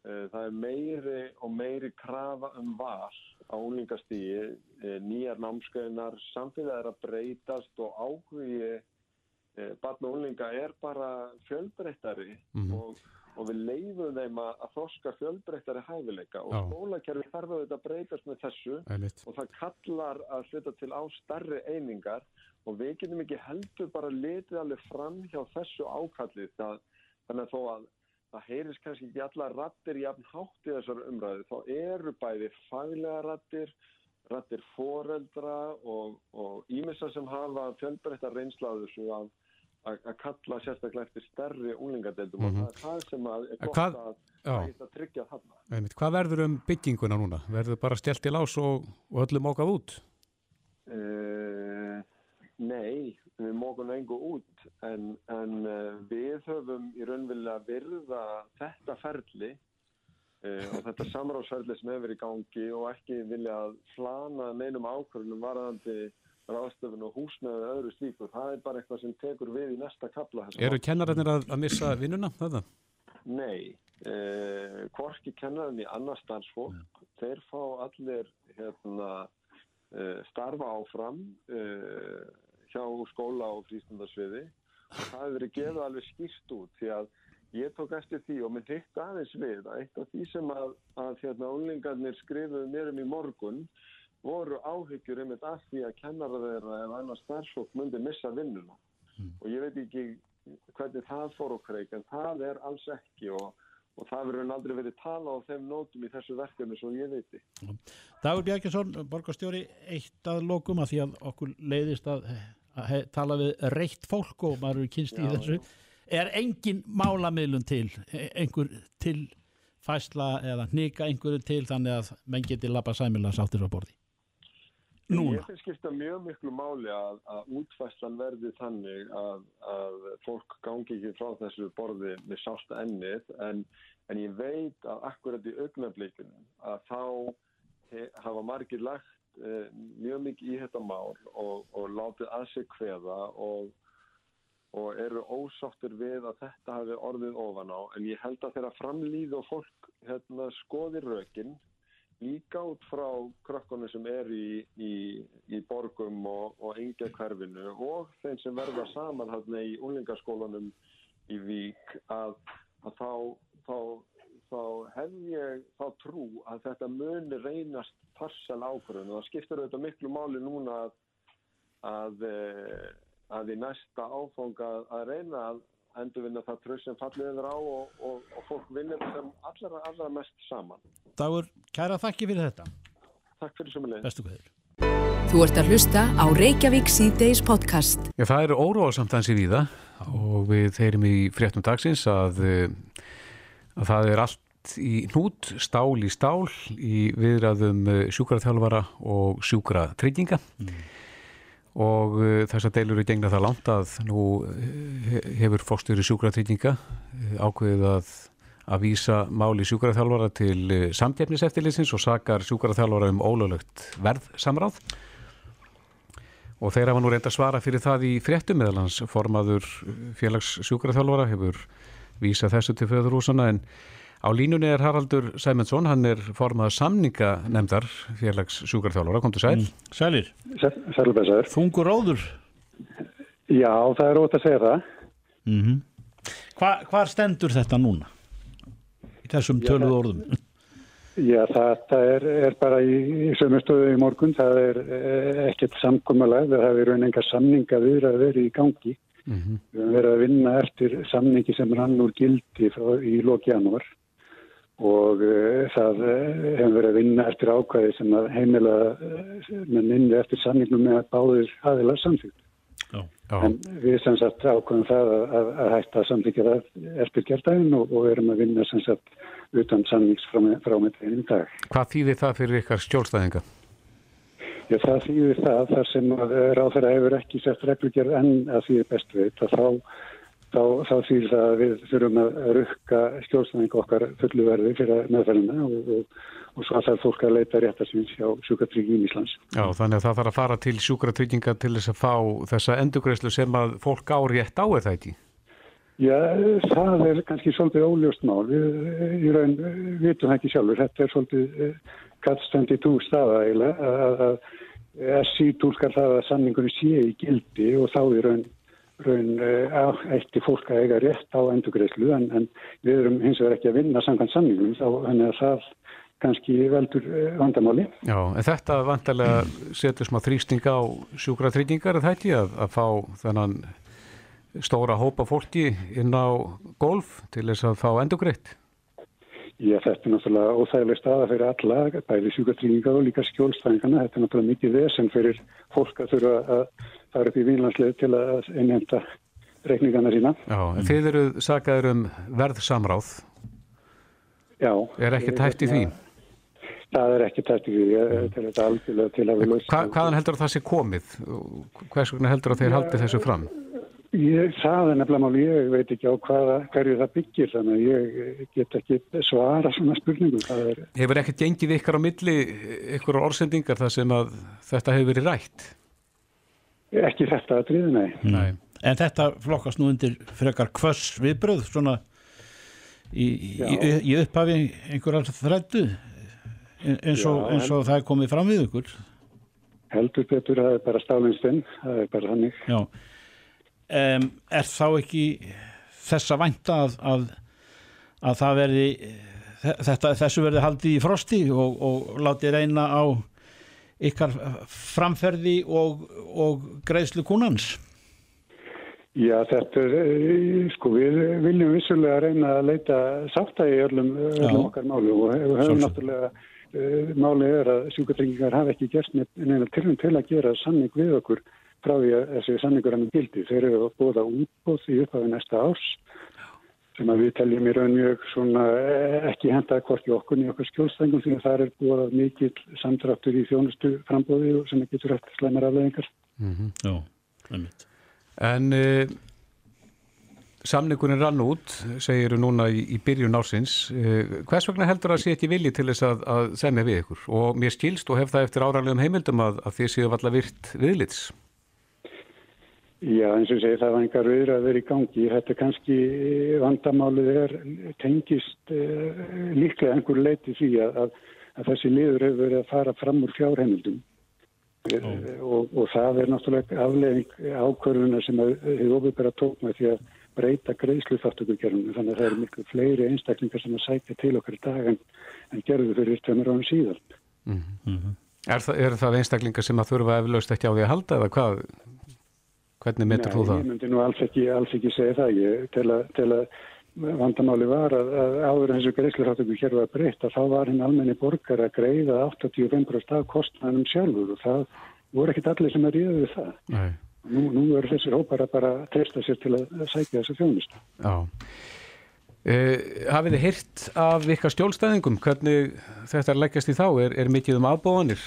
Uh, það er meiri og meiri krafa um var á unglingastíði uh, nýjar námskeinar samfélag er að breytast og áhugi uh, barn og unglinga er bara fjölbreyttari mm -hmm. og og við leifum þeim að, að þoska fjölbreyttari hæfileika og skólakerfi þarf að þetta breytast með þessu Ælitt. og það kallar að sluta til á starri einingar og við getum ekki heldur bara litið alveg fram hjá þessu ákallið það, þannig að þó að það heyrðis kannski ekki alla rattir jafn hátt í þessar umræðu þá eru bæði faglega rattir rattir foreldra og ímessa sem hafa fjölbreyttar reynslaðu þessu að að kalla sérstaklega eftir stærri unglingadeildum mm -hmm. og það er það sem að er gott Hvað, að, að, að tryggja þarna. Hvað verður um bygginguna núna? Verður bara stelt í lás og, og öllum mókað út? Uh, nei, við mókum engu út en, en uh, við höfum í raunvilja virða þetta ferli uh, og þetta samráðsferli sem hefur í gangi og ekki vilja að flana neinum ákvörðunum varðandi ráðstöfun og húsnaðu og öðru slíku. Það er bara eitthvað sem tekur við í næsta kapla. Eru kennararnir að, að missa vinnuna? Þetta? Nei, eh, hvorki kennararni annar starfsfólk, ja. þeir fá allir hérna, starfa áfram eh, hjá skóla og frístundarsviði og það hefur verið gefið alveg skýrst út því að ég tók eftir því og minn hitt aðeins við að eitt af því sem að, að hérna, unlingarnir skrifuðu mér um í morgun voru áhyggjur einmitt af því að kennara þeirra eða annars starfsfólk myndi missa vinnuna mm. og ég veit ekki hvernig það fór okkur ekki en það er alls ekki og, og það verður aldrei verið tala á þeim nótum í þessu verkefni svo ég veiti. Dagur Bjarkinsson, borgarstjóri, eitt að lokum að því að okkur leiðist að, að tala við reitt fólk og maður eru kynst í já, þessu. Já. Er engin málamiðlun til, e, einhver til fæsla eða nýka einhverju til þannig að menn geti lappa sæmila sáttir á borði? Núna. Ég finnst skipta mjög miklu máli að, að útfæslan verði þannig að, að fólk gangi ekki frá þessu borði með sásta ennið en, en ég veit að akkurat í augnablikunum að þá he, hafa margir lagt mjög mikið í þetta mál og, og látið að sig hveða og, og eru ósáttur við að þetta hafi orðið ofan á. En ég held að þeirra framlýð og fólk hérna, skoði rökinn líka út frá krökkunum sem er í, í, í borgum og, og engja hverfinu og þeim sem verða saman hérna í unlingaskólanum í vík að, að þá, þá, þá hef ég þá trú að þetta muni reynast farsal ákvörðun og það skiptir auðvitað miklu máli núna að, að, eh, að í næsta áfanga að reyna að endurvinna það tröst sem fallið yfir á og, og, og fólk vinnir sem allra, allra mest saman. Dagur, kæra þakki fyrir þetta. Takk fyrir sem að leiðin. Bestu hverður. Þú ert að hlusta á Reykjavík C-Days podcast. Já, það eru óróasamt hansi við það og við heyrim í fréttum dagsins að, eh, að það er allt í hnút, stál í stál í viðræðum sjúkraþjálfara og sjúkratrygginga. Og uh, þessar deilur eru gengna það langt að nú uh, hefur fórstjóri sjúkratrygginga uh, ákveðið að að vísa máli sjúkraþjálfara til samtjefniseftilitsins og sakar sjúkraþjálfara um ólöglegt verðsamráð. Og þeir hafa nú reynd að svara fyrir það í fréttum meðal hans formaður félags sjúkraþjálfara hefur vísað þessu til föðurhúsana en á línunni er Haraldur Sæmundsson, hann er formaður samninga nefndar félags sjúkraþjálfara, kom til sæl. Mm. Sælir, Sælubæsaður. þungur róður. Já, það er ótt að segja það. Mm Hva, hvar stendur þetta núna? Í þessum það- orðum. Já, þetta er, er bara í, í sömustöðu í morgun. Það er eh, ekkert samkomulag. Það hefur enga samninga við að vera í gangi. Mm Við höfum verið að vinna eftir samningi sem rann úr gildi frá, í loki janúar og uh, það uh, hefur verið að vinna eftir ákvæði sem að heimila uh, með nynni eftir samningum með að báðir aðilar samþýtt. Já. Já, En við sem sagt ákvæðum það að, að, að hætta að samþykja það eftir gerðdægin og, og erum að vinna sem sagt utan samnings frá, frá með þeim dag. hvað þýðir það fyrir ykkar stjórnstæðinga? Já, það þýðir það þar sem að ráðherra hefur ekki sett reglugjörð enn að því er best veit að þá, þá, þá þýðir það að við þurfum að rukka skjólstæðing okkar fullu verði fyrir meðferðina og, og, og svo þarf fólk að leita réttarsins hjá sjúkatryggin Íslands. Já, þannig að það þarf að fara til sjúkratrygginga til þess að fá þessa endugreislu sem að fólk á rétt á það ekki? Já, það er kannski svolítið óljóst mál. Við í raun eh, vitum það ekki sjálfur. Þetta er svolítið kattstandi tú staða eiginlega að, að SI túlskar það að samningunni sé í gildi og þá í raun, raun eitt fólk að eiga rétt á endugreislu en, en við erum hins vegar ekki að vinna samkvæmt samningunum þá þannig að það kannski veldur uh, vandamáli. Já, en þetta vantarlega setur smá þrýsting á sjúkratryggingar er það ekki að, að fá þennan stóra hópa fólki inn á golf til þess að fá endugreitt? Já, þetta er náttúrulega óþægileg staða fyrir alla, bæði sjúkatryggingar og líka skjólstæðingana. Þetta er náttúrulega mikið vesen fyrir fólk að þurfa að fara upp í vínlandslið til að innhemta reikningana sína. Já, en þið eru sagaður um verðsamráð. Já. Er ekkert hæft í því? Það er ekki tætt í því, ég til þetta algjörlega til að við. Hva, hvaðan heldur að það sé komið? Hvers vegna heldur að þeir haldi þessu fram? Ég saði nefnilega máli, ég veit ekki á hvaða, hverju það byggir, þannig að ég get ekki svara svona spurningum. Það er, Hefur ekkert gengið ykkar á milli ykkur orðsendingar þar sem að þetta hefur verið rætt? ekki þetta að driði, nei. Nei. En þetta flokkast nú undir frekar kvöss viðbröð svona í, í, í, upphafi einhverjar þrættu eins og, Já, eins og það er komið fram við ykkur. Heldur betur, það er bara stálinstinn, það er bara þannig. Já. Um, er þá ekki þess að vænta að, að, að það verði þetta, þessu verði haldið í frosti og, og látið reyna á ykkar framferði og, og greiðslu kúnans? Já, þetta er, eh, sko, við viljum vissulega reyna að leita sátta í öllum, öllum Já. okkar máli og höfum náttúrulega, uh, máli er að sjúkatryggingar hafa ekki gert neina tilhund til að gera samning við okkur frá því að þessi samningur hann gildi. Þeir eru að bóða útbóð í upphafi næsta árs sem að við teljum í raun mjög svona eh, ekki henda hvort í okkur í okkar skjólstængum því að það er búið að mikill samdráttur í þjónustu frambóði og sem getur hægt slæmar afleðingar. Já, einmitt. En uh, samningurinn rann út, segir núna í, í byrjun ársins. Uh, hvers vegna heldur að sé ekki vilji til þess að, að semja við ykkur? Og mér skilst og hef það eftir áræðlegum heimildum að, að þið séu valla virt viðlits. Já, eins og segi, það var engar viðræður í gangi. Þetta kannski vandamálið er tengist uh, líklega einhver leiti því að, að, að þessi liður hefur verið að fara fram úr fjárheimildum. Og, og það er náttúrulega afleðing ákvörðuna sem hefur ofið bara tók með því að breyta greiðslu þáttökugerðinu þannig að það eru miklu fleiri einstaklingar sem að sækja til okkar í dag en, en gerðu fyrir tveimur árum síðan. Mm -hmm. er, það, er það einstaklingar sem að þurfa eflaust ekki á því að halda eða hvað? Hvernig metur þú það? Ég myndi nú alls ekki, alls ekki segja það. Ég, til, að, til að vandamáli var að, að áður en þessu greiðsluráttöku hér var breytt að þá var hinn almenni borgar að greiða 85% af kostnæðum sjálfur og það voru ekkit allir sem að ríða við það. Nei. Nú, nú eru þessir hópar að bara treysta sér til að sækja þessu þjónustu. Já. Eh, hafið þið hirt af ykkar stjólstæðingum? Hvernig þetta er leggjast í þá? Er, er mikið um aðbóðanir?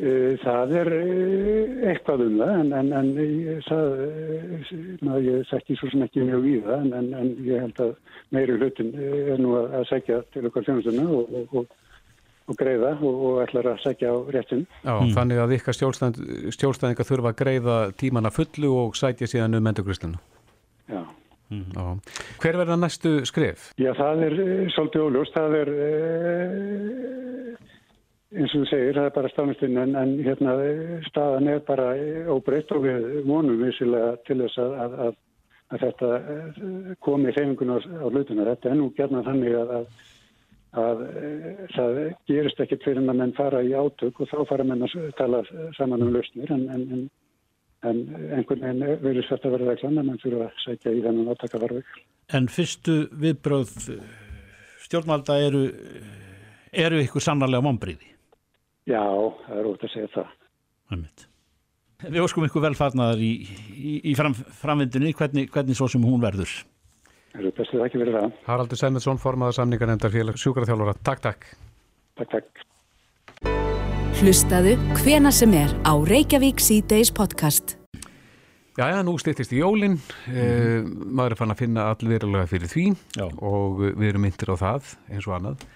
Eh, það er eh, eitthvað um það en, en, en það, ná, ég sætti svo sem ekki mjög við það en, en ég held að meiri hlutin er nú að, að sækja til okkar þjónustuna og, og, og og greiða og, og ætlar að segja á réttin. Já, mm. þannig að ykkar stjórnstæð, stjórnstæðingar þurfa að greiða tímanna fullu og sætja síðan um endurgristinu. Já. Mm. Já. Hver verða næstu skrif? Já, það er svolítið óljóst. Það er, uh, eins og þú segir, það er bara stafnistinn en, en hérna, staðan er bara óbreytt og við vonum vissilega til þess að, að, að, að þetta komi reyfingun á, á hlutuna. Þetta er nú gerna þannig að að e, það gerist ekkert fyrir að menn fara í átök og þá fara menn að tala saman um lausnir en, en, en, en einhvern veginn verður þetta að vera reglan að menn fyrir að sækja í þennan átakavarveg. En fyrstu viðbröð stjórnvalda eru, eru ykkur sannarlega vonbríði? Já, það er út að segja það. Það Við óskum ykkur velfarnar í, í, í fram, framvindinni, hvernig, hvernig svo sem hún verður? Það eru bestið ekki verið það. Haraldur Sæmundsson, formaða samningar endar félag sjúkraþjálfara. Takk, takk. Takk, takk. Hlustaðu hvena sem er á Reykjavík C-Days podcast. Já, já, nú styrtist í jólinn. Eh, maður er fann að finna allverulega fyrir því já. og við erum myndir á það eins og annað.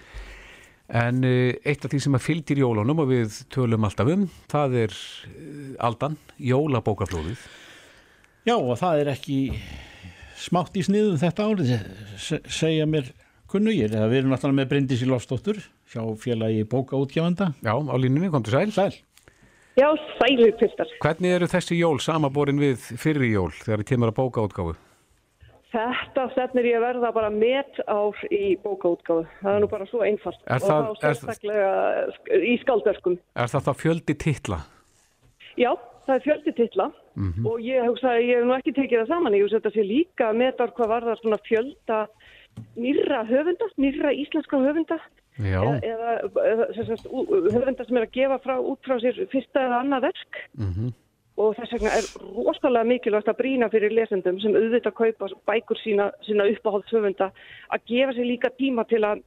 En eh, eitt af því sem að fylgir jólunum og við tölum alltaf um, það er eh, aldan, jólabókaflóðið. Já, og það er ekki smátt í sniðum þetta árið segja mér kunnugir við erum náttúrulega með Bryndis í Lofsdóttur hjá félagi bókaútgefanda Já, á línunni, kom til sæl Sæl Já, sælir fyrstar Hvernig eru þessi jól samaborin við fyrri jól þegar þið kemur að bókaútgáfu? Þetta stefnir ég að verða bara met ár í bókaútgáfu. Það er nú bara svo einfalt. Er og það, þá sérstaklega í skaldverkum Er það þá fjöldi titla? Já, það er fjöldi titla. Mm -hmm. og ég að ég hef nú ekki tekið það saman, ég hugsa að þetta sé líka meðar hvað var það svona fjölda nýra höfunda, nýra íslenska höfunda. Eða, eða, eða sagt, höfunda sem er að gefa frá, út frá sér fyrsta eða annað verk. Mm -hmm. Og þess vegna er rosalega mikilvægt að brína fyrir lesendum sem auðvitað kaupa bækur sína, sína uppáhaldshöfunda að gefa sér líka tíma til að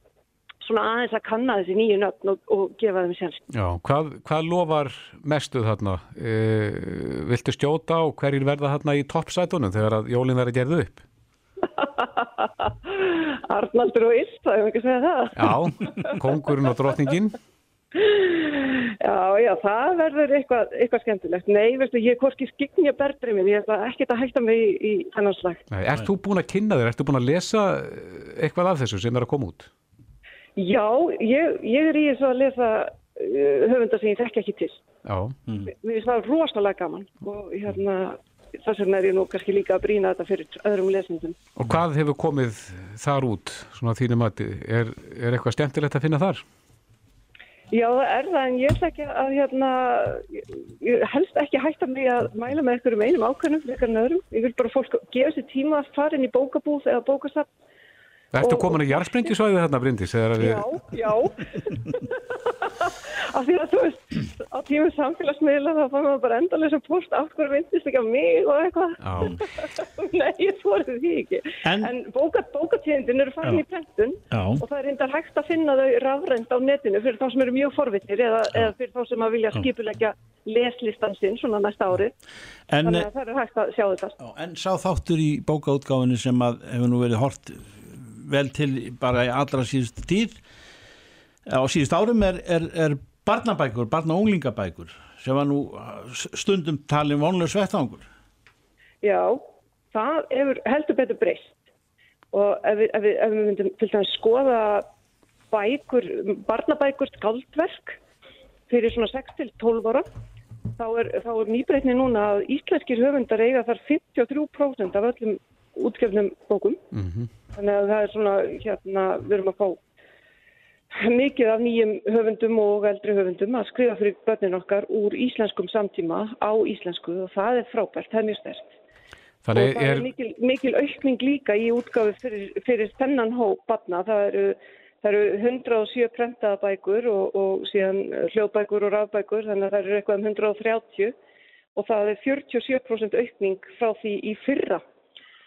svona aðeins að kanna þessi nýju nöfn og, og gefa þeim sér. Já, hvað, hvað lofar mestu þarna? E, viltu stjóta og hverjir verða þarna í toppsætunum þegar að jólinn verða gerðu upp? *laughs* Arnaldur og Ilt, það hefur ekki segjað það. Já, kongurinn og drotningin. Já, já, það verður eitthvað, eitthvað skemmtilegt. Nei, veistu, ég er hvorki skikni að berðri minn, ég ætla ekkert að hætta mig í, í þennan slag. Ert þú búin að kynna þér, ert þú búin að lesa eitthvað af þessu sem er að koma út? Já, ég, ég er í þess að lesa uh, höfundar sem ég þekki ekki til. Já. Mm. Mér finnst það rosalega gaman og hérna þess vegna er ég nú kannski líka að brína þetta fyrir öðrum lesningum. Og hvað hefur komið þar út, svona þínu mati? Er, er eitthvað skemmtilegt að finna þar? Já, það er það, en ég ætla ekki að hérna, ég helst ekki hætta mig að mæla með einhverjum einum ákveðnum, eitthvað nöðrum. Ég vil bara fólk gefa sér tíma að fara inn í bókabúð eða bókasapp Ertu komin að jarðsprengjusvæði þarna, Bryndis? Við... Já, já. Af því að þú veist, á tímum samfélagsmiðla þá fann maður bara endalega post af hverju myndist ekki á mig og eitthvað. *laughs* Nei, ég þorði því ekki. En, en bókatíðindin eru já. í prentun já. og það er reyndar hægt að finna þau rafrænt á netinu fyrir þá sem eru mjög forvittir eða, eða fyrir þá sem að vilja skipulegja leslistan sinn svona næsta ári. En, Þannig að það er hægt að sjá þetta. En sá þáttur í bókaútgáfinu sem að hefur nú verið hort vel til bara í allra síðust tíð. Á síðust árum er, er, er barnabækur, barna- og unglingabækur sem var nú stundum talin vonlega svettangur Já, það hefur heldur betur breyst. Og ef við, ef við, ef við myndum til dæmis skoða bækur, barnabækur skaldverk fyrir svona 6-12 ára þá er, er nýbreytni núna að íslenskir höfundar eiga þar 53% af öllum útgefnum bókum. Mm Þannig að það er svona, hérna, við erum að fá mikið af nýjum höfundum og eldri höfundum að skrifa fyrir börnin okkar úr íslenskum samtíma á íslensku og það er frábært, það er mjög. Þannig og það er, er, mikil, mikil aukning líka í útgáfi fyrir, fyrir þennan hóp batna. Það eru, það eru 107 prentaða bækur og, og síðan hljóðbækur og rafbækur, þannig að það eru eitthvað um 130 og það er 47% aukning frá því í fyrra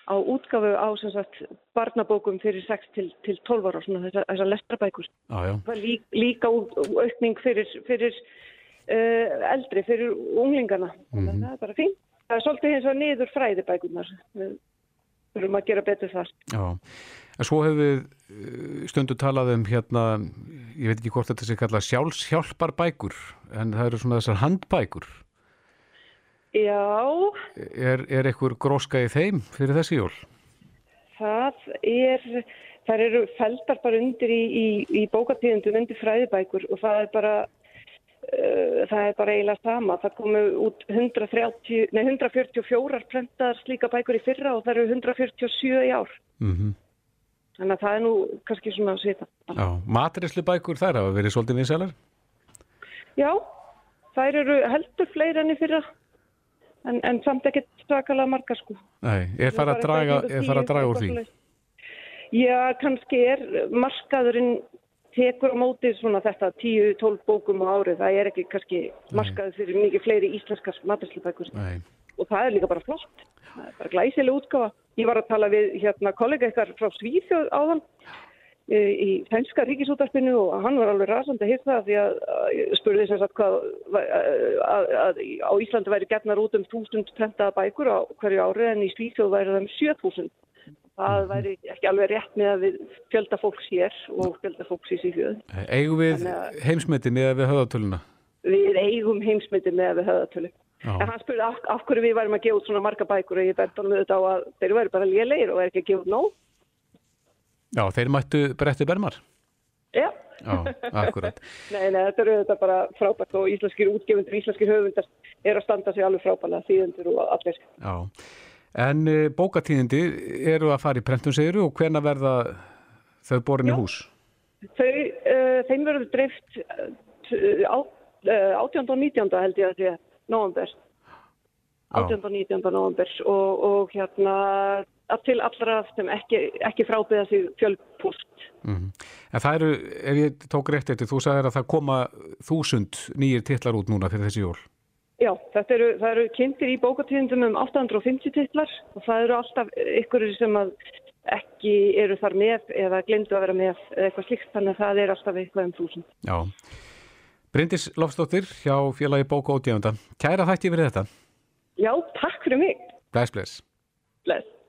á útgáfu á sagt, barnabókum fyrir 6 til, til 12 ára, svona þessar þessa lestrabækur. Það er líka, aukning fyrir, fyrir uh, eldri, fyrir unglingana. Þannig að það er bara fínt. Það er svolítið eins og niður fræðibækunar. Við þurfum að gera betur þar. já. En svo hefur við uh, stundu talað um hérna, ég veit ekki hvort þetta sé kallað sjálfshjálpar bækur, en það eru svona þessar handbækur. Já, Er, er einhver gróska í þeim fyrir þessi jól? það er, það eru feldar bara undir í, í, í bókatíðundum undir fræðibækur og það er bara, uh, það er bara eiginlega sama. Það komu út 130, nei, 144 prentaðar slíka bækur í fyrra og það eru 147 í ár. Mm Þannig að það er nú kannski svona að svita. Já, matrislu bækur þær hafa verið svolítið vinsælar? Já, þær eru heldur fleiri enn í fyrra en, en samt ekkert svakalega margar sko. Nei, er farið að draga, er að draga úr því? Já, kannski er markaðurinn tekur á móti svona þetta 10-12 bókum á árið. Það er ekki kannski markaður fyrir mikið fleiri íslenskar maturslubækur Nei, og það er líka bara flott. Það er bara glæsileg útgáfa. Ég var að tala við hérna kollega ykkar frá Svíþjóð áðan í sænska ríkisútarpinu og hann var alveg rasandi að hýrta því að, að spurði sem sagt hvað að, að, að á Íslandi væri gefnar út um 1000 prentaða bækur á hverju ári en í Svíþjóð væri það um 7000. Það væri ekki alveg rétt með að við fjölda fólks hér og fjölda fólks í Svíþjóð. eigum við að- heimsmeti með við höfðatöluna? Við eigum heimsmyndi með að við höfðatölu. Já. En hann spurði af, af hverju við værum að gefa út svona marga bækur og ég bent honum auðvitað á að þeir Já, þeir mættu bretti bermar? Já. Já, akkurat. *laughs* Nei, nei, þetta eru auðvitað bara frábært og íslenskir útgefundur, íslenskir höfundar er að standa sig alveg frábælega þýðendur og allir. Já, en uh, bókatíðindi eru að fara í prentun segiru og hvena verða þau borin í hús? Þau, uh, þeim verður dreift uh, á, uh, 18. og 19. held ég að sé november. 18. og 19. november og, og hérna að til allra sem ekki, ekki frábiða sig fjölpúst. Mm En það eru, ef ég tók rétt eftir, þú sagðir að það koma þúsund nýjir titlar út núna fyrir þessi jól. Já, þetta eru, það eru kynntir í bókatíðendum um 850 titlar og það eru alltaf ykkur sem að ekki eru þar með eða glemdu að vera með eða eitthvað slíkt þannig að það er alltaf eitthvað um þúsund. Já. Bryndis Lofsdóttir hjá félagi Bóka og Djöfunda. Kæra þætti fyrir þetta. Já, takk fyrir mig. Bless, bless. Bless.